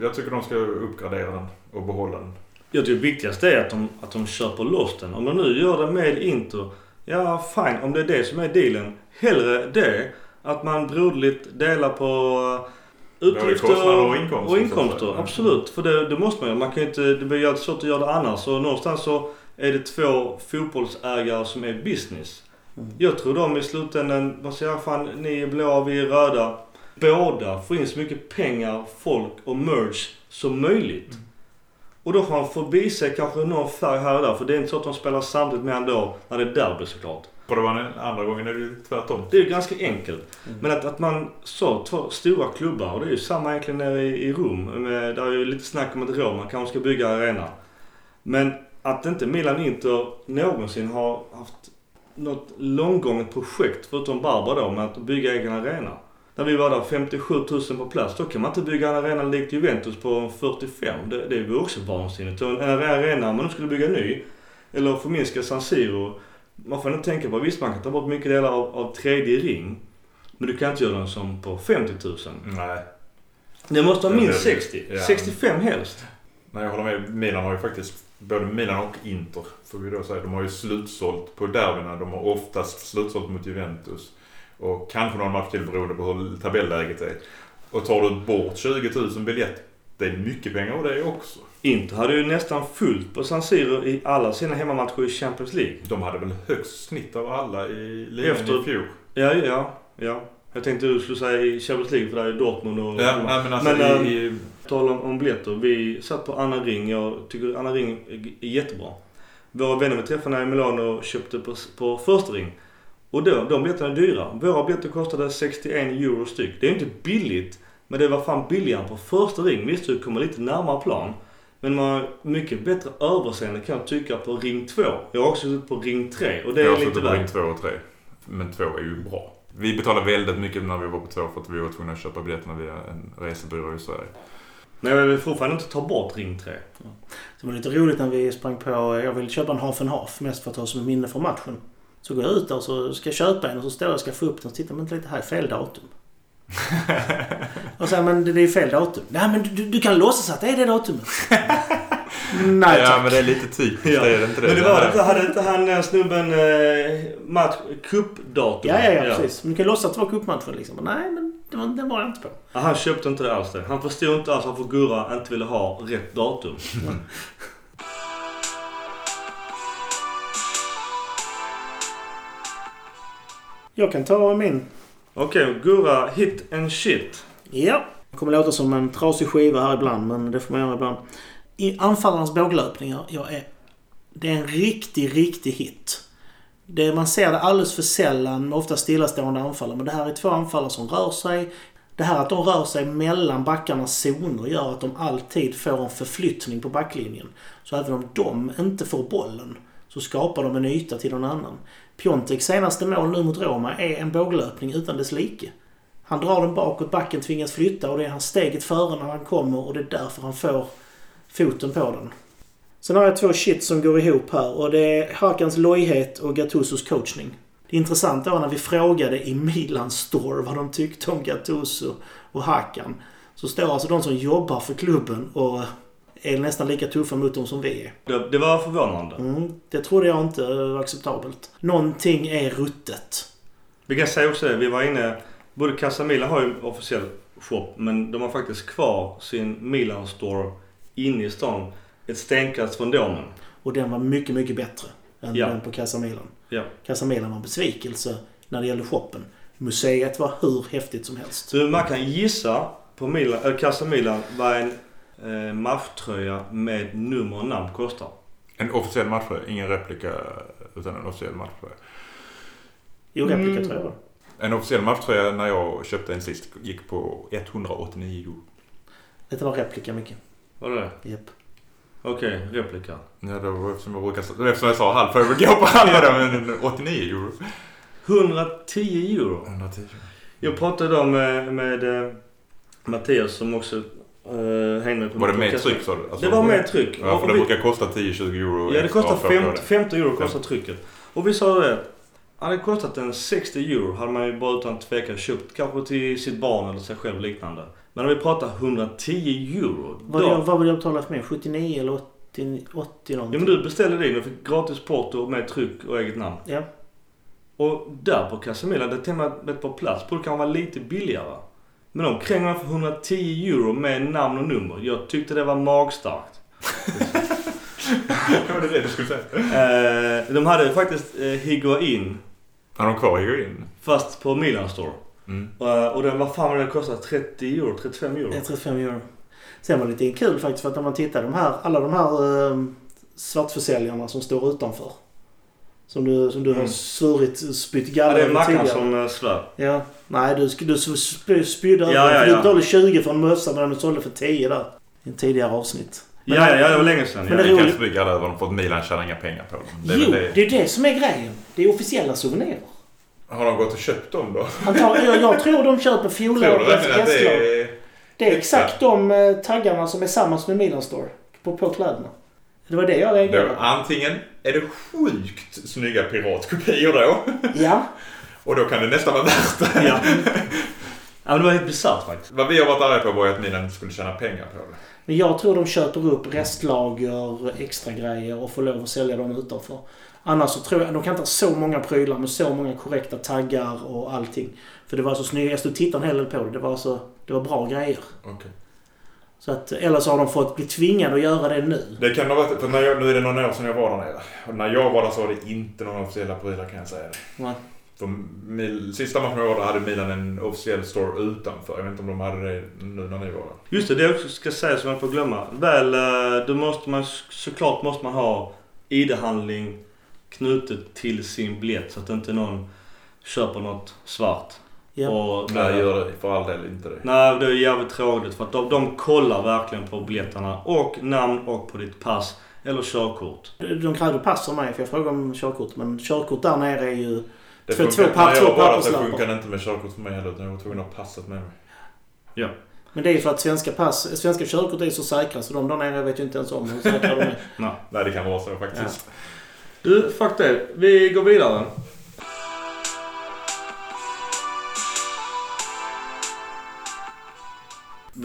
Jag tycker de ska uppgradera den och behålla den. jag tycker det viktigaste är att de, att de köper loss den. Om de nu gör det med Inter, ja fine. Om det är det som är dealen. Hellre det. Att man broderligt delar på utgifter och inkomster, och inkomster. säga. Absolut. För det, det måste man ju. Man kan inte, det blir ju svårt att göra det annars. Så någonstans så är det två fotbollsägare som är business. Mm. Jag tror de i slutändan, vad säger jag, fan ni är blåa, vi är röda. Båda får in så mycket pengar, folk och merch som möjligt. Och då får man förbi sig kanske någon färg här och där. För det är inte så att de spelar samtidigt med ändå när det är derby såklart. För det var den andra gången är det ju tvärtom. Det är ju ganska enkelt. Men att, att man så två stora klubbar och det är ju samma egentligen nere i, i Rom. Med, där är ju lite snack om att Roma kanske ska bygga arena. Men att inte Milan Inter någonsin har haft något långgånget projekt förutom Barber då med att bygga egen arena. När vi var där 57 000 på plats, då kan man inte bygga en arena likt Juventus på 45. Det, det är ju också vansinnigt. Och En arena, om man nu skulle bygga ny, eller förminska San Siro. Man får inte tänka på, visst man kan ta bort mycket delar av, av tredje ring. Men du kan inte göra den som på 50 000. Nej. Det måste är minst det. 60. Ja. 65 helst. Nej, jag håller med. Milan har ju faktiskt, både Milan och Inter får vi då säga, de har ju slutsålt på derbyna. De har oftast slutsålt mot Juventus. Och kanske någon match till beroende på hur tabelläget är. Och tar du bort 20 000 biljett, det är mycket pengar och det också. Inter hade ju nästan fullt på San Siro i alla sina hemmamatcher i Champions League. De hade väl högst snitt av alla i ligan Efter- i fjol. Ja, ja, ja. Jag tänkte du skulle säga i Champions League för där är Dortmund och... Ja, nej, men alltså Men, i, i, Tal om, om biljetter. Vi satt på Anna Ring. Jag tycker Anna Ring är- jättebra. Våra vänner vi träffade i Milano köpte på, på första ring. Och då, de biljetterna är dyra. Våra biljetter kostade 61 euro styck. Det är inte billigt. Men det var fan billigare på första ring. Visst, du kommer lite närmare plan. Men man har mycket bättre överseende kan jag tycka på ring 2. Jag har också suttit på ring 3 och det jag har är lite suttit på ring värt. 2 och 3. Men 2 är ju bra. Vi betalade väldigt mycket när vi var på 2 för att vi var tvungna att köpa biljetterna via en resebyrå i Sverige. Men jag vill fortfarande inte ta bort ring 3. Det var lite roligt när vi sprang på... Jag ville köpa en half and half mest för att ha som minne från matchen. Så går jag ut där och så ska jag köpa en och så står jag och ska få upp den och tittar men lite här är fel datum. (laughs) och så här, men det är fel datum. Nej men du, du kan låtsas att det är det datumet. (laughs) Nej ja, tack. men det är lite typiskt. Ja. Det är det inte det? Men det var det inte, hade inte han eh, snubben eh, match, cupdatum? Ja, ja, ja, precis. Men du kan låtsas att det var cupmatchen liksom. Nej, men det var, den var jag inte på. Ja, Han köpte inte det alls det. Han förstod inte alls varför Gurra inte ville ha rätt datum. Jag kan ta min. Okej, Gurra hit and shit. Ja. Det kommer låta som en trasig skiva här ibland, men det får man göra ibland. I anfallarnas båglöpningar, jag är... Det är en riktig, riktig hit. Det, man ser det alldeles för sällan med ofta stillastående anfallare, men det här är två anfallare som rör sig. Det här att de rör sig mellan backarnas zoner gör att de alltid får en förflyttning på backlinjen. Så även om de inte får bollen så skapar de en yta till någon annan. Pjonteks senaste mål nu mot Roma är en båglöpning utan dess like. Han drar den bakåt, backen tvingas flytta och det är han steget före när han kommer och det är därför han får foten på den. Sen har jag två shit som går ihop här och det är Hakans lojhet och Gattusos coachning. Det intressanta var när vi frågade i Milan Store vad de tyckte om Gattuso och Hakan. Så står alltså de som jobbar för klubben och är nästan lika tuffa mot dem som vi är. Det, det var förvånande. Mm, det trodde jag inte var acceptabelt. Någonting är ruttet. Vi kan säga också det. Vi var inne... Både Casa Milan har ju officiell shop. Men de har faktiskt kvar sin Milan Store inne i stan. Ett stenkast från Domen. Och den var mycket, mycket bättre än Ja. den på Casa Milan. Ja. Casa Milan var en besvikelse när det gällde shoppen. Museet var hur häftigt som helst. Så man kan gissa på Milan, äh, Milan vad en eh, matchtröja med nummer och namn kostar. En officiell matchtröja, ingen replika utan en officiell matchtröja. Jo, replika Mm. tror jag det var. En officiell matchtröja när jag köpte en sist gick på 189 euro. Detta var replika mycket. Var det det? Japp. Okej, replika. Ja, det var eftersom jag brukar, eftersom jag sa halv jag gå på halva då, men 89 euro. 110 euro. 110. Jag pratade då med, med eh, Mattias som också eh, hängde på Var det på med Casa- tryck sa du? Alltså, Det var med tryck. Ja, för det vi- brukar kosta 10-20 euro Ja, det kostar för att få 50, 50 euro kostar Ja. trycket. Och vi sa det. Hade det kostat en 60 euro hade man ju bara utan tvekan köpt kanske till sitt barn eller sig själv liknande. Men om vi pratar 110 euro. Vad, då, jag, vad vill jag betala för mig? 79 eller 80, 80 ja, någonting? men du beställde din och fick gratis porto med tryck och eget namn. Ja. Och där på Casamilla, det till och med ett par plats borde kan vara lite billigare. Men de kränger för 110 euro med namn och nummer. Jag tyckte det var magstarkt. (laughs) Var det det du skulle säga? Eh, de hade faktiskt eh, Higuain Har de kvar Higuain? fast på Milan Store. Mm. Eh, och den, vad fan var det kostat? 30 euro? 35 euro? Det är 35 euro. Sen var det lite kul faktiskt för att när man tittar de här, alla de här eh, svartförsäljarna som står utanför. Som du, som du har Mm. svurit, spytt Ja, galler det är Mackan tidigare. som uh, svär. Ja. Nej, du, du sp- spydde över Ja, ja, ja. Du betalade 20 för en mössa medan du sålde för 10 där. I en tidigare avsnitt. Men- Ja, ja, ja, det var länge sedan. Men Ja. det- kan spygga alla över dem för att Milan tjänar inga pengar på dem. Det jo, det. det är det som är grejen. Det är officiella souvenirer. Har de gått och köpt dem då? Antagligen, jag, jag tror de köper fjolårets gästlag. det är... Det är exakt de eh, taggarna som är samma som i Milan Store. På, på kläderna. Det var det jag reagerade på. antingen är det sjukt snygga piratkopior då. Ja. (laughs) Och då kan det nästan vara värt det. Ja. ja, men det var helt bisarrt faktiskt. Vad vi har varit arga på var ju att Milan skulle tjäna pengar på det. Men jag tror de köper upp restlager, extra grejer och får lov att sälja dem utanför. Annars så tror jag, de kan inte ha så många prylar med så många korrekta taggar och allting. För det var så snyggt. Jag stod och tittade en hel del på det. Det var, så, det var bra grejer. Okej. Så att, eller så har de fått bli tvingade att göra det nu. Det kan ha varit, för när jag, nu är det några år sedan jag var där nere. Och när jag var där så var det inte några officiella prylar kan jag säga. Nej. För Mil, sista matchen jag var där hade Milan en officiell store utanför. Jag vet inte om de hade det nu när ni var där. Just det, det jag också ska säga som jag får glömma. Väl, eh, då måste man såklart måste man ha ID-handling knutet till sin biljett så att inte någon köper något svart. Ja. Och, Nej, gör det för all del inte det. Nej, det är jävligt tråkigt för att de, de kollar verkligen på biljetterna och namn och på ditt pass eller körkort. De krävde pass av mig för jag frågade om körkort. Men körkort där nere är ju... det Två- två papp- två papperslappar. funkar det inte med körkort för mig heller. utan Jag var tvungen att ha passet med mig. Men det är ju för att svenska pass, svenska körkort är så säkra så de där nere vet ju inte ens om hur säkra de är. Nej. Det kan vara så faktiskt. Du, fuck det. Vi går vidare.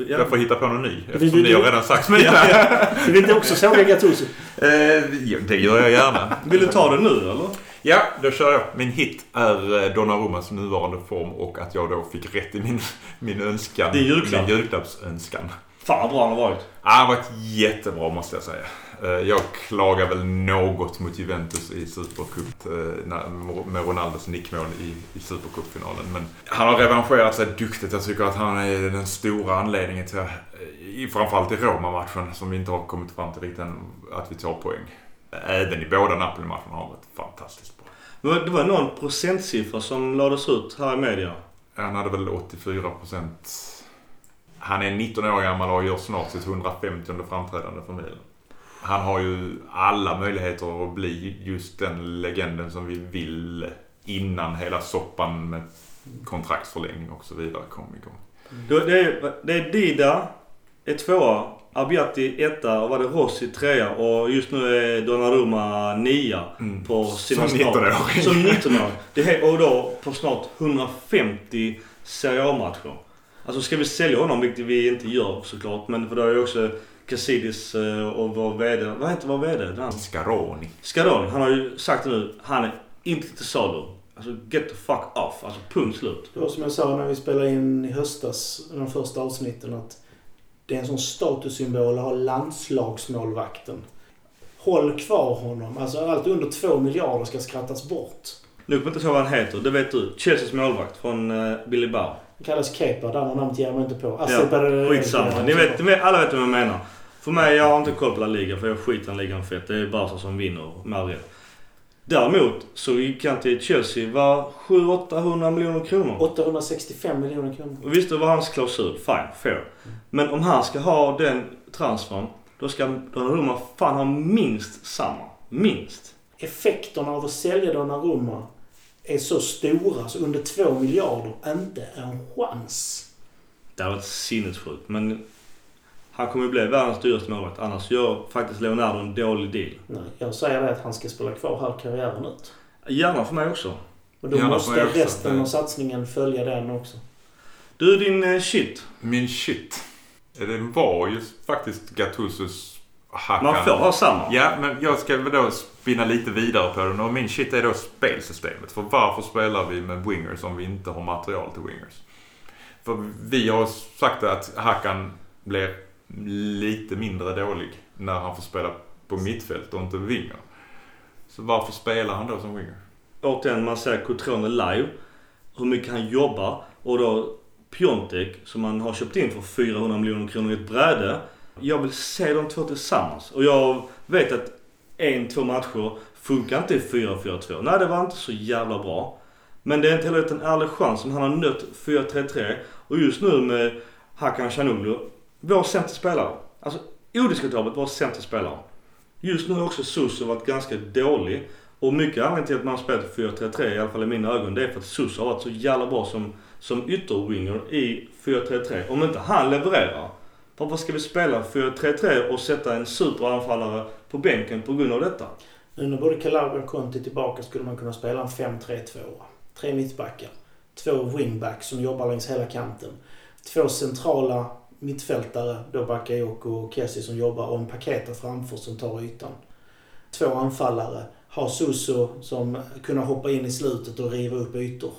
Ja. Jag får hitta på någon ny. vill Eftersom du- ni har redan sagt mina. Ja, ja. Du vill inte också såga Gattuso? Eh, ja, det gör jag gärna. Vill du ta det nu eller? Ja, då kör jag. Min hit är eh, Donnarummas nuvarande form och att jag då fick rätt i min, min önskan. Din julklapp. Min julklappsönskan. Fan vad bra han har varit. Ah, han har varit jättebra måste jag säga. Eh, Jag klagar väl något mot Juventus i Supercup eh, med Ronaldos nickmål i, i Supercupfinalen. Men han har revanscherat sig duktigt. Jag tycker att han är den stora anledningen till, i- framförallt i Roma-matchen som vi inte har kommit fram till riktigt än, att vi tar poäng. Även i båda Napoli-matcherna har han varit fantastiskt bra. Det var, det var någon procentsiffra som lades ut här i media. Han hade väl 84 procent. Han är 19 år gammal och gör snart sitt 150 framträdande för Milan. Han har ju alla möjligheter att bli just den legenden som vi vill innan hela soppan med kontraktsförlängning och så vidare kom igång. Det, det, är, det är Dida, är tvåa. Abbiati etta och var det Rossi trea och just nu är Donnarumma nia Mm. på sina Som snart- 19-åring. Som (laughs) 19-åring. Det är, och då på snart 150 Serie A-matcher. Alltså ska vi sälja honom, vilket vi inte gör såklart, men för då är ju också Cassidis eh, och vår VD, vad heter vår VD? Den- Scaroni. Skadon, han har ju sagt det nu, han är inte till salu. Alltså get the fuck off. Alltså punkt slut. Det var som jag sa när vi spelade in i höstas, de första avsnitten, att det är en sån statussymbol att ha landslagsmålvakten. Håll kvar honom. Alltså allt under två miljarder ska skrattas bort. Nu kommer jag inte ihåg vad han heter, det vet du. Chelseas målvakt från uh, Billy Bow. Det kallas Kepa, det andra namnet ger jag mig inte på. Ja, Skitsamma. Ni vet, ni vet, alla vet vad jag menar. För mig, jag har inte koll på La Liga för jag skiter i ligan fett. Det är Barca som vinner med all rätt. Däremot så gick han till Chelsea var 700-800 miljoner kronor. 865 miljoner kronor. Och visst, det var hans klausul. Fine, fair. Men om han ska ha den transfern, då ska Donnarumma fan ha minst samma. Minst. Effekterna av att sälja Donnarumma är så stora så under två miljarder inte en chans. Det har varit sinnessjukt. Men han kommer bli världens dyraste målvakt. Annars gör faktiskt Leonardo en dålig deal. Nej, jag säger det att han ska spela kvar här karriären ut. Gärna för mig också. Och då Gärna måste också. resten av satsningen följa den också. Du, din eh, shit. Min shit. Det var ju faktiskt Gattusos hackan. Man får ha samma. Ja, men jag ska väl då spinna lite vidare på den. Och min shit är då spelsystemet. För varför spelar vi med wingers om vi inte har material till wingers? För vi har sagt att Hackan blir lite mindre dålig när han får spela på mittfält och inte winger. Så varför spelar han då som winger? Återigen, man ser Cotrone live. Hur mycket han jobbar. Och då Piontek, som man har köpt in för 400 miljoner kronor i ett bräde. Jag vill se de två tillsammans. Och jag vet att en, två matcher funkar inte i 4-4-2. Nej, det var inte så jävla bra. Men det är inte heller en ärlig chans som han har nött 4-3-3. Och just nu med Hakan Chanoglu vår centerspelare. Alltså odiskutabelt vår centerspelare. Just nu har också Suso varit ganska dålig. Och mycket anledning till att man har spelat 4-3-3, i alla fall i mina ögon, det är för att Suso har varit så jävla bra som, som ytterwinger i 4-3-3. Om inte han levererar, varför ska vi spela 4-3-3 och sätta en superanfallare på bänken på grund av detta? Nu när både Calabria och Conti är tillbaka skulle man kunna spela en 5-3-2. Tre mittbackar. Två wingbacks som jobbar längs hela kanten. Två centrala mittfältare, då Bakayoko och Kessie som jobbar och en Paketa framför som tar ytan. Två anfallare. Ha Suso som kunna hoppa in i slutet och riva upp ytor.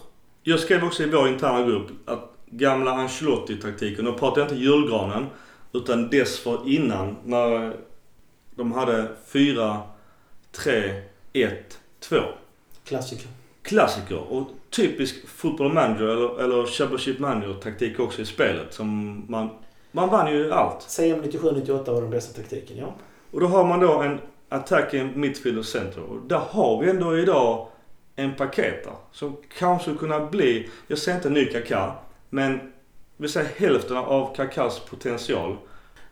Jag skrev också i vår interna grupp att gamla Ancelotti-taktiken, och pratar jag inte julgranen, utan dessförinnan när de hade 4, 3, 1, 2. Klassiker. Klassiker och typisk football manager eller, eller championship manager taktik också i spelet. Som man, man vann ju allt. CM 97-98 var den bästa taktiken, ja. Och då har man då en attacking midfield och center. Och där har vi ändå idag en paketa som kanske skulle kunna bli, jag säger inte en ny Kaká, men vi säger hälften av Kakas potential.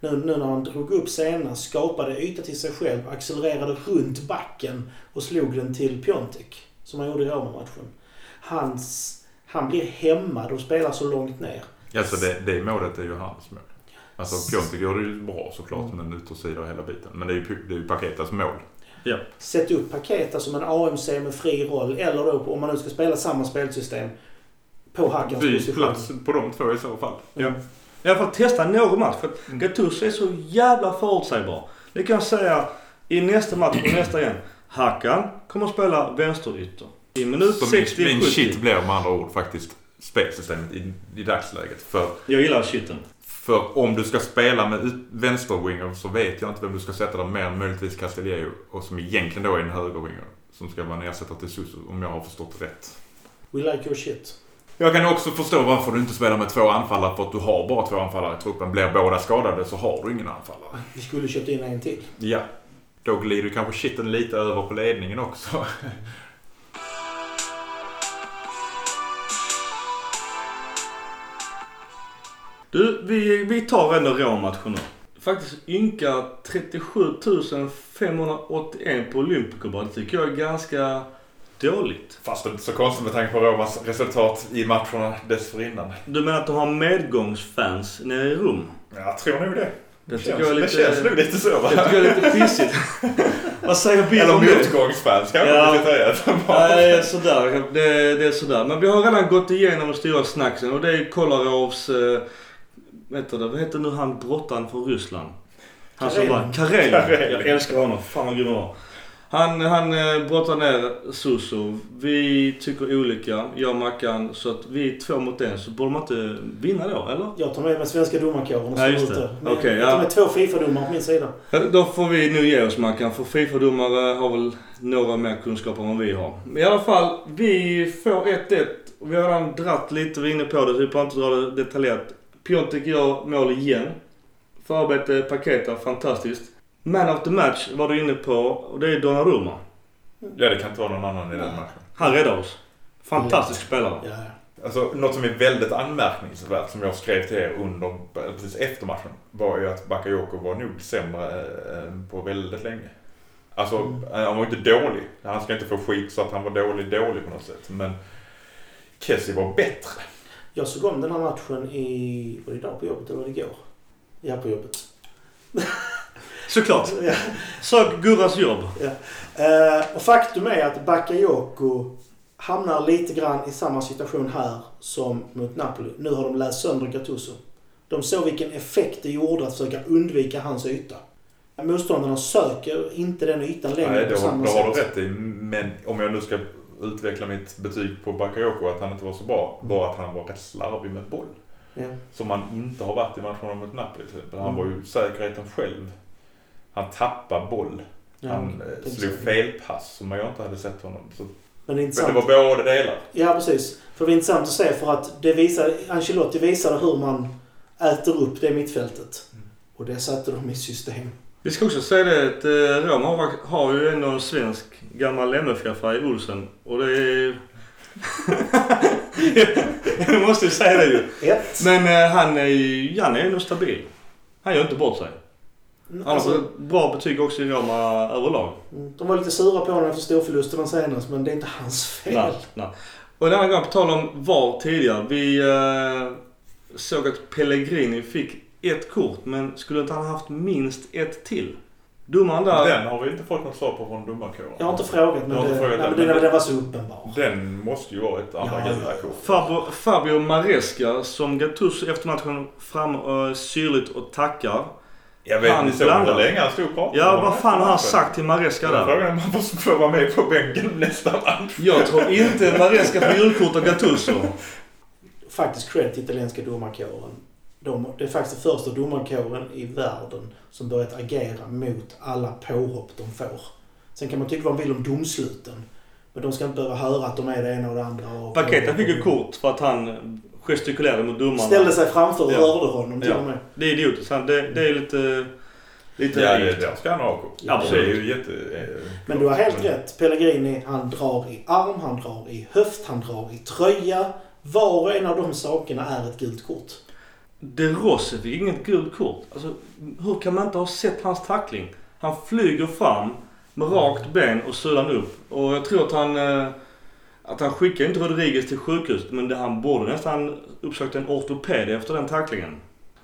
Nu, nu när han drog upp senast, skapade yta till sig själv, accelererade runt backen och slog den till Piontek. Som han gjorde i Roma-matchen. Hans, han blir hämmad och spelar så långt ner. Alltså det, det målet är ju hans mål. Alltså Piontek gör det ju bra såklart med en yttersida och hela biten. Men det är ju, det är ju Paketas mål. Sätt upp Paketa som en AMC med fri roll, eller då om man nu ska spela samma spelsystem, på Hackans Byt position. plats på de två i så fall. Ja. I alla fall testa någon match. För att Gattuso är så jävla förutsägbar. Det kan jag säga i nästa match och nästa igen. Hakan kommer att spela vänsterytter. I minut Så min, 60 min 70. shit blir med andra ord faktiskt spelsystemet i, i dagsläget. För, Jag gillar shitten. För om du ska spela med vänsterwinger så vet jag inte vem du ska sätta där mer än möjligtvis Castillejo. Och som egentligen då är en högerwinger. Som ska vara en ersättare till Suso om jag har förstått rätt. We like your shit. Jag kan också förstå varför du inte spelar med två anfallare för att du har bara två anfallare i truppen. Blir båda skadade så har du ingen anfallare. Vi skulle köpt in en till. Ja. Då glider kanske shitten lite över på ledningen också. Du, vi, vi tar ändå råmatchen nu. Faktiskt ynka 37 581 på Olympico bara. Det tycker jag är ganska dåligt. Fast det är inte så konstigt med tanke på Romas resultat i matcherna dessförinnan. Du menar att de har medgångsfans nere i rum? Jag tror nog det. Det jag är lite... det känns nog lite så va? Det tycker jag är lite pissigt. (laughs) Vad säger Bill Eller om det? motgångsfans kanske Ja. man säga. (laughs) Nej, sådär. Det, det är sådär. Men vi har redan gått igenom de stora snacksen och det är Kolarovs... Eh, det, vad heter nu han brottaren från Ryssland? Han som var Karelin. Jag älskar honom. Fan vad grym han var. Han, han eh, brottar ner Suso. Vi tycker olika, jag och Mackan. Så att vi är två mot en. Så borde man inte vinna då, eller? Jag tar med mig svenska domarkåren och Ja, just det. Men Okej, jag tar ja. med två Fifa-domare på min sida. Ja, Då får vi nu ge oss Mackan. För Fifa-domare har väl några mer kunskaper än vad vi har. Men i alla fall, vi får 1-1. Och Vi har redan dratt lite, vi är inne på det. Så vi behöver inte dra det detaljerat. Piontek gör mål igen. Förarbete Paketa, fantastiskt. Man of the match var du inne på och det är Donnarumma. Ja, det kan inte vara någon annan i den matchen. Han räddar oss. Fantastisk spelare. Ja. Alltså, något som är väldigt anmärkningsvärt som jag skrev till er under, precis efter matchen, var ju att Bakayoko var nog sämre eh, på väldigt länge. Alltså, Mm. han var inte dålig. Han ska inte få skit så att han var dålig, dålig på något sätt. Men Kessie var bättre. Jag såg om den här matchen i... Var det idag på jobbet eller var det igår? Ja, på jobbet. (laughs) Såklart. Ja. Sök Gurras jobb. Eh, och faktum är att Bakayoko hamnar lite grann i samma situation här som mot Napoli. Nu har de läst sönder Gattuso. De såg vilken effekt det gjorde att försöka undvika hans yta. Motståndarna söker inte den ytan längre Nej, på det, samma det har du sätt. rätt i. Men om jag nu ska utveckla mitt betyg på Bakayoko att han inte var så bra, var att han var rätt slarvig med boll. Ja. Som han inte har varit i matcherna mot Napoli till exempel. Han Mm. var ju säkerheten själv. Han tappade boll. Ja, Han eh, slog felpass som jag inte hade sett honom. Så, Men det är men det var båda delar. Ja, precis. För det är intressant att se för att det visar, Ancelotti visade hur man äter upp det mittfältet. Mm. Och det satte de i system. Vi ska också säga det att eh, Rom har, har ju ändå en svensk gammal MFF-are i Olsen. Och det är... (laughs) Jag måste ju säga det ju. Ett. Men eh, han är ju han är ändå stabil. Han gör inte bort sig. Han har Alltså, fått bra betyg också i Roma överlag. mm, de var lite sura på honom efter storförlusterna senast, men det är inte hans fel. Nej, nej. Och en annan gång, på tal om VAR tidigare. Vi eh, såg att Pellegrini fick ett kort, men skulle inte han ha haft minst ett till? Domaren där... Den har vi inte fått något svar på från domarkåren. Jag har inte frågat, men, inte det, frågat nej, den, men det var så uppenbart. Den måste ju vara ett andra Ja, gula kort. Fabio, Fabio Maresca som Gattuso efter matchen fram uh, syrligt och tackar. Jag vet Han inte hur länge han stod och pratade. Ja, vad fan har han sagt till Maresca där? frågade om han får vara med på bänken nästa match. Jag tror inte Maresca får julkort av Gattuso. Faktiskt cred till italienska domarkåren. De, det är faktiskt den första domarkåren i världen som börjat agera mot alla påhopp de får. Sen kan man tycka vad man vill om domsluten. Men de ska inte behöva höra att de är det ena och det andra. Paketa fick ju kort för att han gestikulerade mot domarna. Ställde sig framför och Ja. hörde honom till Ja. och med. Det är idiotiskt. Han- Det, det är lite... Lite Ja, det, där ska han ha kort. Absolut. Det är ju jätte... eh, Men du har helt rätt. Pellegrini, han drar i arm, han drar i höft, han drar i tröja. Var och en av de sakerna är ett gult kort. De Rossi fick inget gult kort. Alltså, hur kan man inte ha sett hans tackling? Han flyger fram med rakt ben och sulan upp. Och jag tror att han... eh, Att han skickar inte Rodriguez till sjukhuset men det, han borde nästan uppsökt en ortoped efter den tacklingen.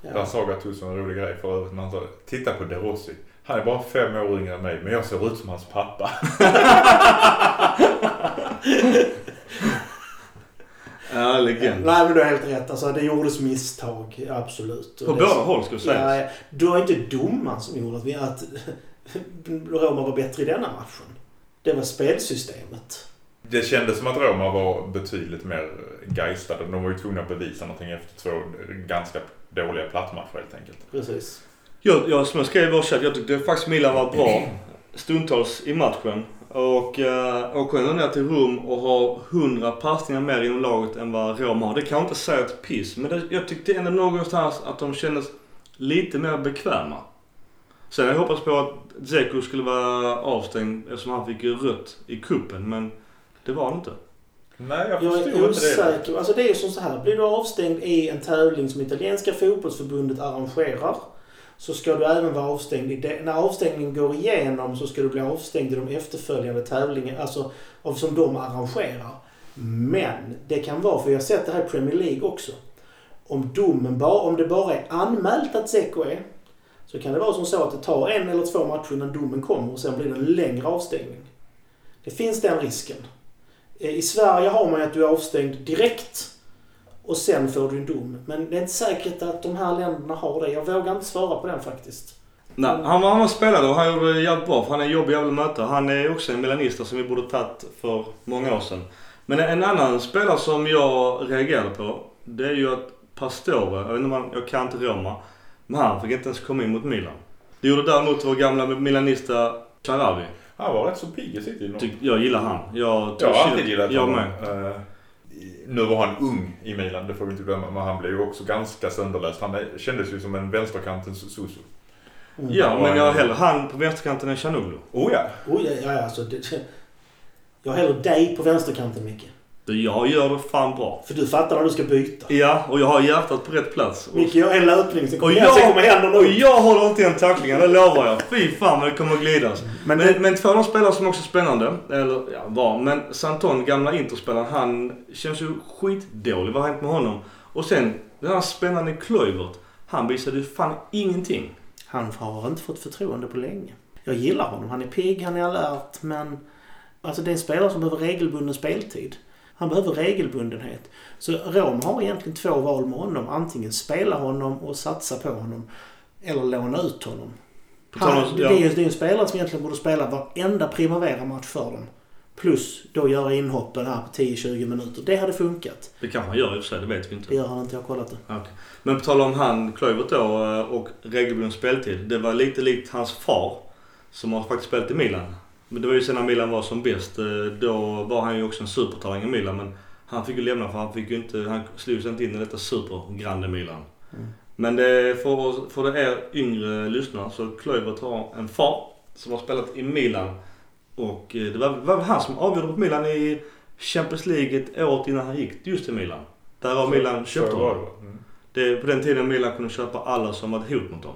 Där Ja. sa Gattuso en rolig grej för övrigt när han sa. Titta på De Rossi. Han är bara fem år yngre än mig men jag ser ut som hans pappa. (laughs) Ja, legend. Nej men du har helt rätt. Alltså, det gjordes misstag. Absolut. På båda håll ska sägas. Ja, det var inte domaren som gjorde att, vi, (laughs) att Roma var bättre i denna matchen. Det var spelsystemet. Det kändes som att Roma var betydligt mer geistade. De var ju tvungna att bevisa någonting efter två ganska dåliga plattmatcher helt enkelt. Precis. Jag, jag, som jag skrev i vår chatt, jag tyckte faktiskt Milan var bra (clears throat) stundtals i matchen. Och uh, åker ändå ner till Rom och har 100 passningar mer inom laget än vad Roma har. Det kan jag inte säga ett piss. Men det, jag tyckte ändå någonstans att de kändes lite mer bekväma. Sen jag hoppas på att Dzeko skulle vara avstängd eftersom han fick ju rött i kuppen Men det var han inte. Nej, jag Jag förstod är inte det. osäker. Alltså det är ju som så här. Blir du avstängd i en tävling som italienska fotbollsförbundet arrangerar så ska du även vara avstängd i. När avstängningen går igenom så ska du bli avstängd i de efterföljande tävlingarna, alltså av som de arrangerar. Men det kan vara, för jag har sett det här i Premier League också. Om domen bara, om det bara är anmält att Zeko är, så kan det vara som så att det tar en eller två matcher innan domen kommer och sen blir det en längre avstängning. Det finns den risken. Eh, I Sverige har man ju att du är avstängd direkt och sen får du en dom. Men det är inte säkert att de här länderna har det. Jag vågar inte svara på den faktiskt. Nej, han var, han var spelare och han gjorde det jävligt bra för han är en jobbig jävel att möta. Han är också en milanista som vi borde tagit för många år sedan. Men en annan spelare som jag reagerade på det är ju att Pastore, jag vet inte om han, jag kan inte Roma, men han fick inte ens komma in mot Milan. Det gjorde däremot vår gamla milanista Charavi. Han var rätt så pigg i City. Jag gillar han. Jag, Jag har alltid gillat Jag honom. med. Nu var han ung i Milan, det får vi inte glömma. Men han blev ju också ganska sönderläst. Han kändes ju som en vänsterkantens Susu. Ja, men jag har hellre han på vänsterkanten än Chanoglu. Oh ja! Oj, ja, ja, alltså, det, jag har hellre dig på vänsterkanten Micke. Du, Jag gör det fan bra. För du fattar när du ska byta. Ja, och jag har hjärtat på rätt plats. Micke gör en löpning, sen och, kommer jag, jag, sen kommer händerna och upp. jag håller inte en tacklingen, det lovar jag. Fy fan vad det kommer att glidas. Men, Men, men två av de spelare som också är spännande, eller ja, var, men Santon, gamla Interspelaren, han känns ju skitdålig. Vad har hänt med honom? Och sen den här spännande Kluivert, han visade ju fan ingenting. han har inte fått förtroende på länge. Jag gillar honom. Han är pigg, han är alert, men... Alltså det är en spelare som behöver regelbunden speltid. Han behöver regelbundenhet. Så Rom har egentligen två val med honom. Antingen spela honom och satsa på honom. Eller låna ut honom. Han, det, är det är en spelare som egentligen borde spela varenda Primavera-match för dem. Plus då göra inhoppen här på 10-20 minuter. Det hade funkat. Det kanske han gör i och för sig, det vet vi Det inte. gör han inte, jag har kollat det. Okej. Men på tal om han, Kluivert då, och regelbunden speltid. Det var lite likt hans far, som har faktiskt spelat i Milan. Men det var ju sen när Milan var som bäst. eh, Då var han ju också en supertalang i Milan, men han fick ju lämna för han fick ju inte, han slogs inte in i detta supergrande Milan. Mm. Men det, för, för er yngre lyssnare så Kluivert har en far som har spelat i Milan. Och eh, det var, var han som avgjorde mot Milan i Champions League ett år innan han gick just till Milan. Där har Milan köpt Så var honom. det. Mm. Det på den tiden Milan kunde köpa alla som var ett hot mot dem.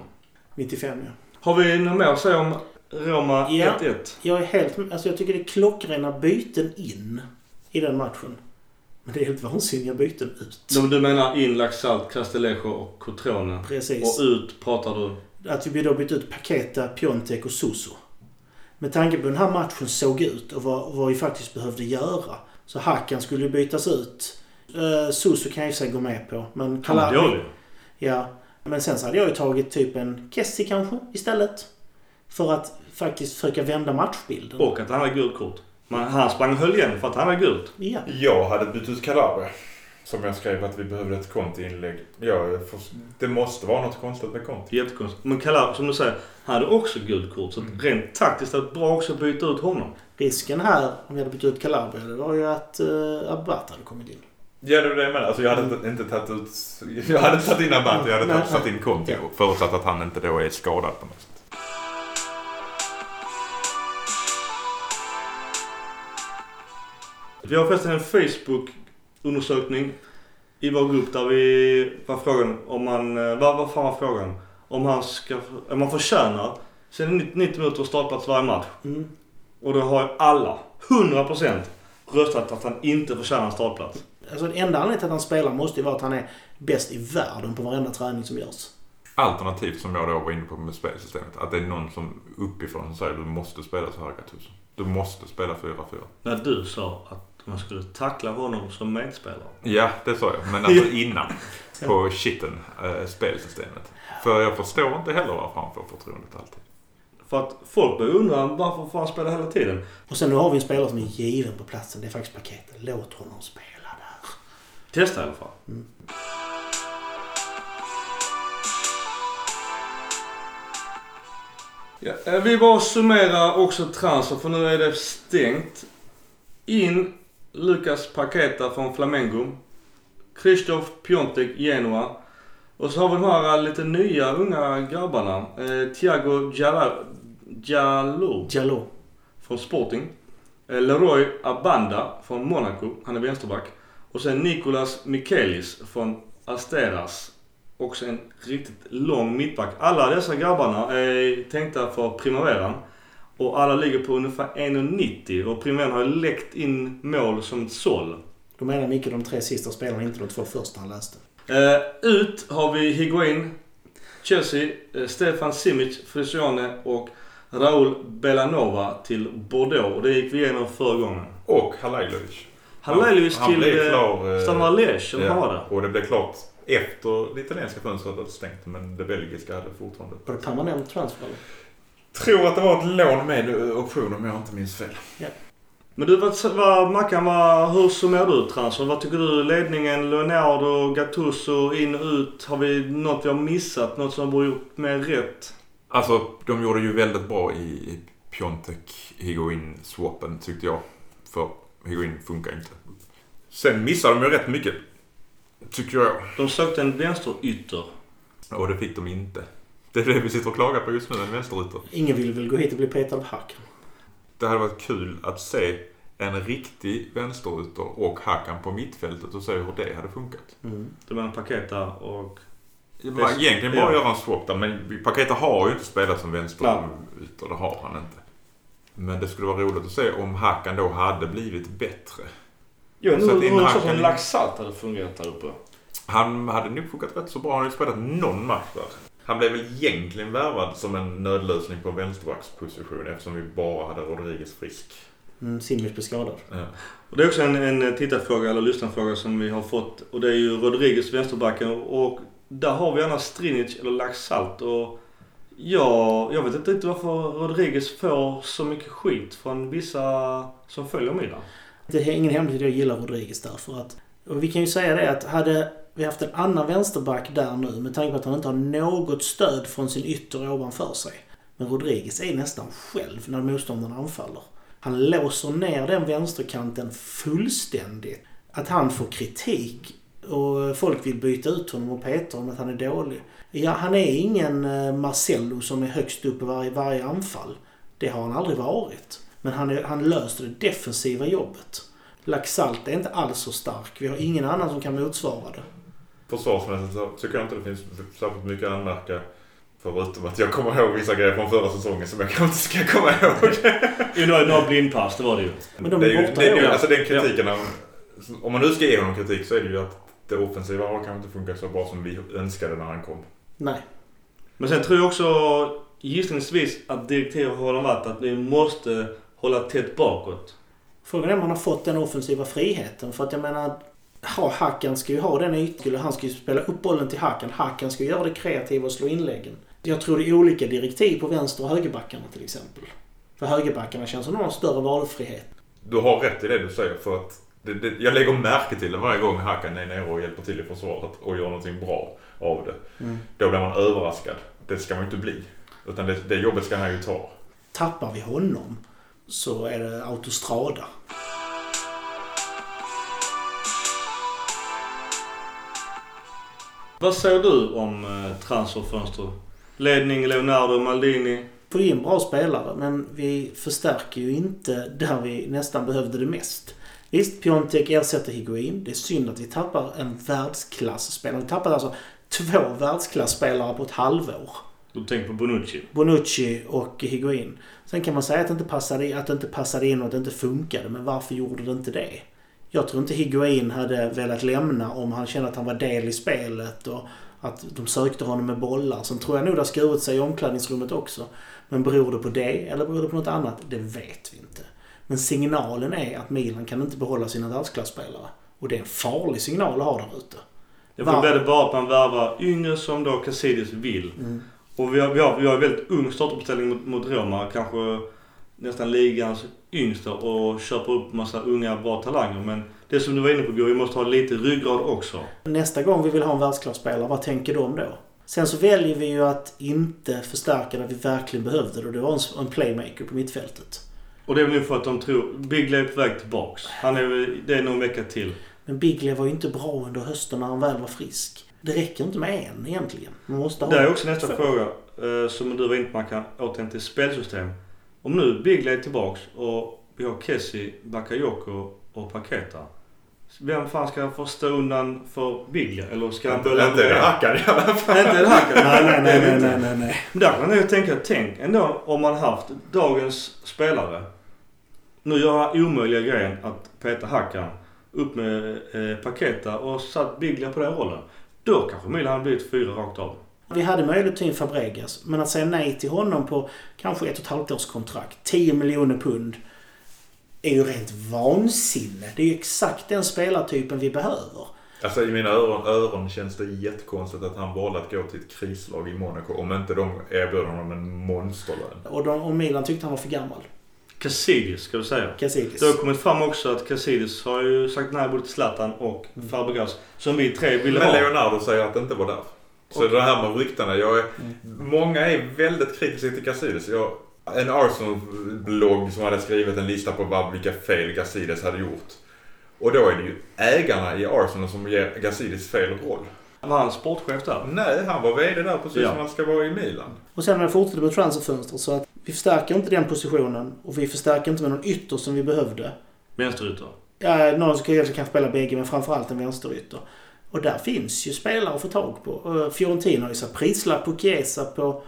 95 ja. Har vi något mer att säga om Roma Ja. 1-1? Jag är helt... Alltså jag tycker det är klockrena byten in i den matchen. Men det är helt vansinniga byten ut. Du, menar in Laxalt, Castellejo och Cotrone. Precis. Och ut pratar du... Att vi då bytte ut Paketa, Piontek och Suso. Med tanke på hur den här matchen såg ut och vad, vad vi faktiskt behövde göra. Så Hakan skulle bytas ut. Uh, Suso kan jag i sig gå med på. Men Han Kalari- dålig. Ja. Men sen så hade jag ju tagit typ en Kessie kanske istället. För att faktiskt försöka vända matchbilden. Och att han hade gult kort. Men han sprang och höll igen för att han hade gult. Ja. Jag hade bytt ut Calabria. Som jag skrev att vi behövde ett Conti-inlägg. Jag får- det måste vara något konstigt med Conti. Jättekonstigt. Men Kalar, som du säger, hade också gult kort. Så Mm. rent taktiskt är det bra också att byta ut honom. Risken här, om vi hade bytt ut Calabria, det var ju att uh, Abbat hade kommit in. Ja, det är det jag menar. Alltså, jag hade inte, inte tagit ut... Jag hade inte tagit in Abate, jag hade Nej, tagit, satt in Conti. Ja. Förutsatt att han inte då är skadad på något sätt. Vi har förresten en Facebook-undersökning i vår grupp där vi var frågan om man, eh, vad, vad fan var frågan? Om han ska, om man förtjänar sina 90 minuter startplats varje match. Mm. Och då har ju alla, 100% röstat att han inte förtjänar en startplats. Alltså den enda anledningen till att han spelar måste ju vara att han är bäst i världen på varenda träning som görs. Alternativt som jag då var inne på med spelsystemet. Att det är någon som uppifrån som säger att du måste spela så här Gattuso. Du måste spela 4-4. När du sa att man skulle tackla honom som medspelare. Ja, det sa jag. Men alltså (laughs) innan. På shitten, äh, spelsystemet. För jag förstår inte heller varför han får förtroendet alltid. För att folk börjar undra varför får han spela hela tiden? Och sen nu har vi en spelare som är given på platsen. Det är faktiskt paketet. Låt honom spela där. Testa i alla fall. Mm. Ja, eh, vi bara summerar också transfer för nu är det stängt. In Lucas Paqueta från Flamengo. Christoph Piontek Genoa. Och så har vi de här lite nya unga grabbarna. Eh, Thiago Jalou Jalou. från Sporting. Eh, Leroy Abanda från Monaco. Han är vänsterback. Och sen Nicolas Michelis från Asteras. Också en riktigt lång mittback. Alla dessa grabbarna är tänkta för primaveran. Och alla ligger på ungefär 1,90 och primaveran har läckt in mål som ett såll. Då menar Micke de tre sista spelarna, inte de två första han läste. Eh, ut har vi Higuain, Chelsea, eh, Stefan Simic, Frisione och Raúl Belanova till Bordeaux. Och det gick vi igenom förra gången. Och. Halailovic Han till blev eh, klar, Standard Liège, som ja, har det. Och det blev klart efter det italienska fönstret hade stängt men det belgiska hade fortfarande. Var det permanent transfer? Tror att det var ett lån med option om jag inte minns fel. Men du, vad, vad, Mackan, vad, hur summerar du transfer? Vad tycker du? Ledningen, Leonardo, Gattuso, in och ut. Har vi något vi har missat? Något som borde gjort mer rätt? Alltså, de gjorde ju väldigt bra i i Piontek Higuain swappen tyckte jag. För Higuain funkar inte. Sen missade de ju rätt mycket. Tycker jag. De sökte en vänsterytter. Och det fick de inte. Det är det vi sitter och klagar på just nu, en vänsterytter. Ingen vill väl gå hit och bli petad av hacken? Det hade varit kul att se en riktig vänsterytter och Hakan på mittfältet och se hur det hade funkat. Mm. Det var en Paketa och... Man egentligen bara Ja. göra en swap där, men Paketa har ju inte spelat som vänsterytter, det har han inte. Men det skulle vara roligt att se om Hakan då hade blivit bättre. Jag vet Så att så Hakan som Laxalt hade fungerat där uppe. Han hade nog funkat rätt så bra. Han har ju spelat någon match där. Han blev väl egentligen värvad som en nödlösning på vänsterbacksposition eftersom vi bara hade Rodriguez frisk. Mm, Simic blev skadad. Ja. Och det är också en, en tittarfråga eller lyssnarfråga som vi har fått. Och det är ju Rodriguez, vänsterbacken. Och där har vi annars Strinic eller Laxalt. Och ja, jag vet inte riktigt varför Rodriguez får så mycket skit från vissa som följer Milan. Det är ingen hemlighet att jag gillar Rodriguez därför att... Och vi kan ju säga det att hade vi har haft en annan vänsterback där nu med tanke på att han inte har något stöd från sin ytter ovanför sig. Men Rodriguez är nästan själv när motståndaren anfaller. Han låser ner den vänsterkanten fullständigt. Att han får kritik och folk vill byta ut honom och peta honom att han är dålig. Ja, han är ingen eh, Marcello som är högst upp i varje, varje anfall. Det har han aldrig varit. Men han, är, han löser det defensiva jobbet. Laxalt är inte alls så stark. Vi har ingen annan som kan motsvara det. Försvarsmässigt så tycker jag inte det finns särskilt mycket att anmärka. Förutom att jag kommer ihåg vissa grejer från förra säsongen som jag kanske inte ska komma ihåg. (laughs) Jo, några, några blindpass, det var det ju. Men de det är är ju, borta det är ju, alltså den kritiken av, Om man nu ska ge honom kritik så är det ju att det offensiva har kanske inte funkat så bra som vi önskade när han kom. Nej. Men sen tror jag också gissningsvis att direktivet har varit att vi måste hålla tätt bakåt. Frågan är om han har fått den offensiva friheten. För att jag menar, ha, Hakan ska ju ha den ytan. Han ska ju spela upp bollen till Hakan. Hakan ska ju göra det kreativa och slå inläggen. Jag tror det är olika direktiv på vänster och högerbackarna till exempel. För högerbackarna känns som de har större valfrihet. Du har rätt i det du säger för att det, det, jag lägger märke till det varje gång Hakan är nere och hjälper till i försvaret och gör någonting bra av det. Mm. Då blir man överraskad. Det ska man ju inte bli. Utan det, det jobbet ska han ju ta. Tappar vi honom så är det autostrada. Vad säger du om eh, transferfönster? Ledning, Leonardo, Maldini. Får in bra spelare men vi förstärker ju inte där vi nästan behövde det mest. Visst, Piontek ersätter Higuain. Det är synd att vi tappar en världsklasspelare. Vi tappade alltså två världsklasspelare på ett halvår. Du tänker på Bonucci. Bonucci och Higuain. Sen kan man säga att det inte passade, in- att det inte passade in och att det inte funkade. Men varför gjorde det inte det? Jag tror inte Higuain hade velat lämna om han kände att han var del i spelet och att de sökte honom med bollar. Sen tror jag nog det har skurit sig i omklädningsrummet också. Men beror det på det eller beror det på något annat? Det vet vi inte. Men signalen är att Milan kan inte behålla sina världsklasspelare. Och det är en farlig signal att ha där ute. Det bara att man värvar yngre som då Casillas vill. Mm. Och vi har, vi har, vi har en väldigt ung startuppställning mot, mot Roma. Kanske nästan ligans yngsta och köper upp massa unga bra talanger. Men det som du var inne på vi måste ha lite ryggrad också. Nästa gång vi vill ha en världsklasspelare, vad tänker de då? Sen så väljer vi ju att inte förstärka där vi verkligen behövde det och det var en, playmaker på mittfältet. Och det är väl för att de tror... Bigley är på väg tillbaks. Han är, det är nog en vecka till. Men Bigley var ju inte bra under hösten när han väl var frisk. Det räcker inte med en egentligen. Man måste ha... Det är också nästa fråga. eh, som du var inne på, man kan återigen till spelsystem. Om nu Bigley är tillbaks och vi har Kessie, Bakayoko och Paketa. Vem fan ska få stå undan för Bigley? Eller ska han börja Inte Hakan i alla fall. Inte här Nej, nej, nej, nej, nej, nej, nej. Men Där kan jag ju tänka, tänk ändå om man haft dagens spelare. Nu gör han omöjliga grejen att peta Hackan upp med eh, Paketa och satt Biglia på den rollen. Då kanske Milan hade blivit fyra rakt av. Vi hade möjlighet att ta in Fabregas, men att säga nej till honom på kanske ett och ett halvt års kontrakt, 10 miljoner pund, är ju rent vansinne. Det är ju exakt den spelartypen vi behöver. Alltså i mina öron, öron känns det jättekonstigt att han valde att gå till ett krislag i Monaco om inte de erbjöd honom en monsterlön. Och, de, och Milan tyckte han var för gammal. Casillas ska du säga. Casillas. Det har kommit fram också att Casillas har ju sagt nej både till Zlatan och Fabregas. Som vi tre ville Men ha. Leonardo säger att det inte var där. Så Okej. det här med ryktena. Jag är, Mm. Många är väldigt kritiska till Casillas. Jag, en Arsenal-blogg som hade skrivit en lista på vad, vilka fel Gazidis hade gjort. Och då är det ju ägarna i Arsenal som ger Gazidis fel roll. Var han sportchef där? Nej, han var VD där precis Ja. som han ska vara i Milan. Och sen när vi fortsätter med transferfönster så att vi förstärker inte den positionen och vi förstärker inte med någon ytter som vi behövde. Vänsterytter. Ja, någon som kanske kan spela bägge men framförallt en vänsterytter. Och där finns ju spelare att få tag på. Och Fiorentina har ju satt prislapp på Chiesa på,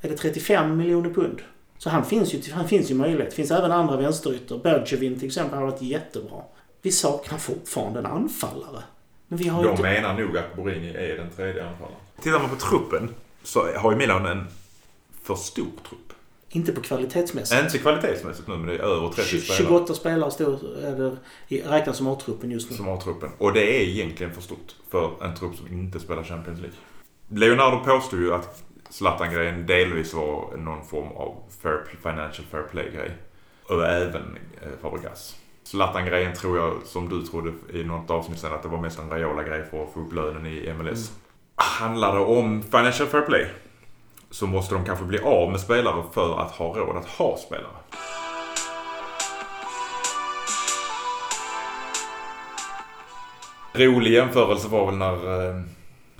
är det 35 miljoner pund? Så han finns ju, han finns ju möjlighet. Det finns även andra vänsterytter. Bergevin till exempel har varit jättebra. Vi saknar fortfarande en anfallare. Men vi har De inte... menar nog att Borini är den tredje anfallaren. Tittar man på truppen så har ju Milan en för stor trupp. Inte på kvalitetsmässigt. Inte kvalitetsmässigt nu, men det är över 30 Tj- spelare 28 spelare står, i- räknas som A-truppen just nu. som har truppen. Och det är egentligen för stort för en trupp som inte spelar Champions League. Leonardo påstod ju att Zlatan-grejen delvis var någon form av fair, financial fair play-grej. Och även eh, Fabregas. Zlatan-grejen tror jag, som du trodde i något avsnitt sen, att det var mest en Raiola-grej för att få upp lönen i MLS. Handlar det om financial fair play så måste de kanske bli av med spelare för att ha råd att ha spelare. Rolig jämförelse var väl när eh,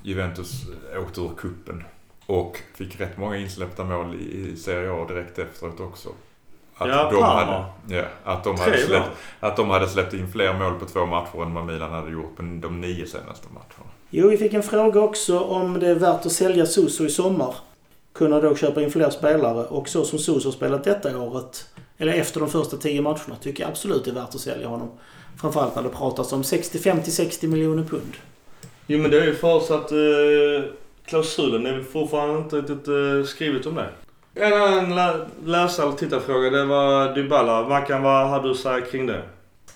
Juventus åkte ur kuppen och fick rätt många insläppta mål i, Serie A direkt efteråt också. Att Ja, de Parma. hade, ja, att, de hade släppt, att de hade släppt in fler mål på två matcher än vad Milan hade gjort på de nio senaste matcherna. Jo, vi fick en fråga också om det är värt att sälja Suso i sommar. Kunna då köpa in fler spelare och så som har spelat detta året, eller efter de första tio matcherna, tycker jag absolut det är värt att sälja honom. Framförallt när det pratas om 65 till 60 miljoner pund. Jo men det är ju förutsatt eh, klausulen. Är väl fortfarande inte riktigt eh, skrivet om det. En annan lä- läsare eller tittarfråga det var Dybala. Mackan, vad hade du att säga kring det?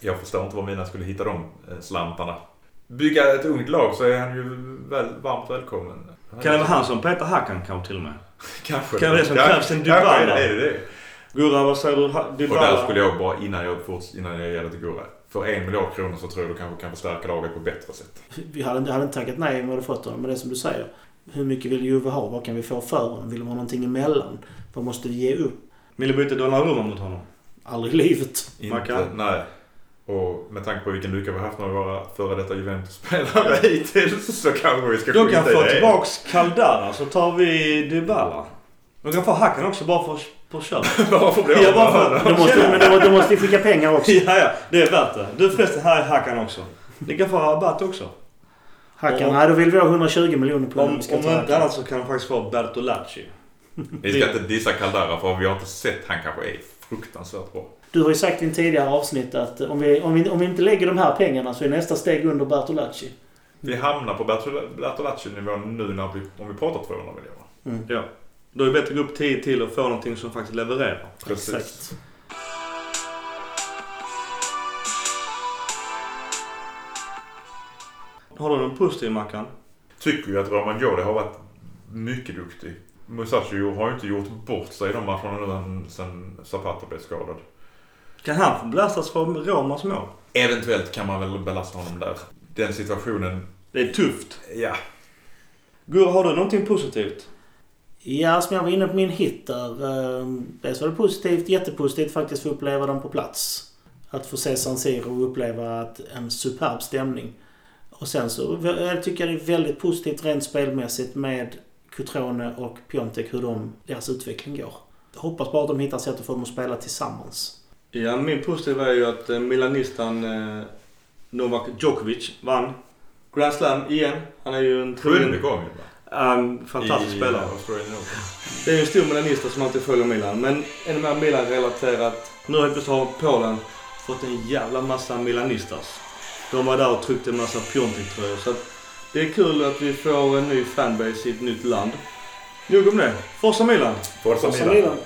Jag förstår inte var Milan skulle hitta de eh, slantarna. Bygga ett ungt lag så är han ju väl, varmt välkommen. Kan det vara han som petar Hakan kanske till och med? (laughs) Kanske. kan det vara det som krävs, en Dybala? är det det. Gurra, vad säger du? Ha- Och Dybala? där skulle jag bara, innan jag, forts- innan jag ger det till Gurra. För en miljard kronor så tror jag du kanske kan förstärka laget på bättre sätt. Vi hade, inte- hade inte tackat nej om vi hade fått honom, men det är som du säger. Hur mycket vill Juve ha? Vad kan vi få för honom? Vill de ha någonting emellan? Vad måste vi ge upp? Vill du byta Donnarumma mot honom? Aldrig i livet. Mackan? Inte, nej. Och med tanke på vilken lycka vi har haft med våra före detta Juventus-spelare (laughs) hittills så kanske vi ska De kan skita i få det. tillbaks Caldara så tar vi Dybala. De kan få Hakan också bara för, på köp. Varför blir Ja, varför? Då måste, men då, då måste vi skicka pengar också. ja, ja. Det är värt det. Du förresten, här är Hakan också. Ni kan få rabatt också. Hackan, Om- nej då vill vi ha 120 miljoner pund. Om, om inte annat så kan de faktiskt få Bertolacci. Vi ska inte dissa Caldara för vi har inte sett. Han kanske är fruktansvärt bra. Du har ju sagt i en tidigare avsnitt att om vi, om, vi, om vi inte lägger de här pengarna så är nästa steg under Bertolacci. Vi hamnar på Bertol- Bertolacci-nivån nu när vi, om vi pratar 200 miljoner. Ja. Då är det bättre att gå upp 10 till och få någonting som faktiskt levererar. Precis. Exakt. Har du någon positiv Mackan? Tycker ju att Roman Jodi har varit mycket duktig. Musashi har ju inte gjort bort sig i de matcherna nu sen Zapata blev skadad. Kan han få belastas för Romas mål? Eventuellt kan man väl belasta honom där. Den situationen, Det är tufft. ja. Gurra, har du någonting positivt? Ja, som jag var inne på min hit där. eh, Dels var det positivt, jättepositivt faktiskt få uppleva dem på plats. Att få se San Siro och uppleva att en superb stämning. Och sen så jag tycker jag det är väldigt positivt rent spelmässigt med Cutrone och Piontek hur de, deras utveckling går. Jag hoppas bara att de hittar sätt att få dem att spela tillsammans. Ja, min positiva är ju att eh, milanistan eh, Novak Djokovic vann Grand Slam igen. Han är ju en Sjunde trogen... gången va? En fantastisk I spelare. Australian Open. Det är ju en stor milanista som alltid följer Milan. Men ännu mer Milan-relaterat. Nu helt plötsligt har Polen fått en jävla massa milanistas. De var där och tryckte en massa Piontek-tröjor. Så att det är kul att vi får en ny fanbase i ett nytt land. Nog om det. Forza Milan! Forza Forza Milan. Milan.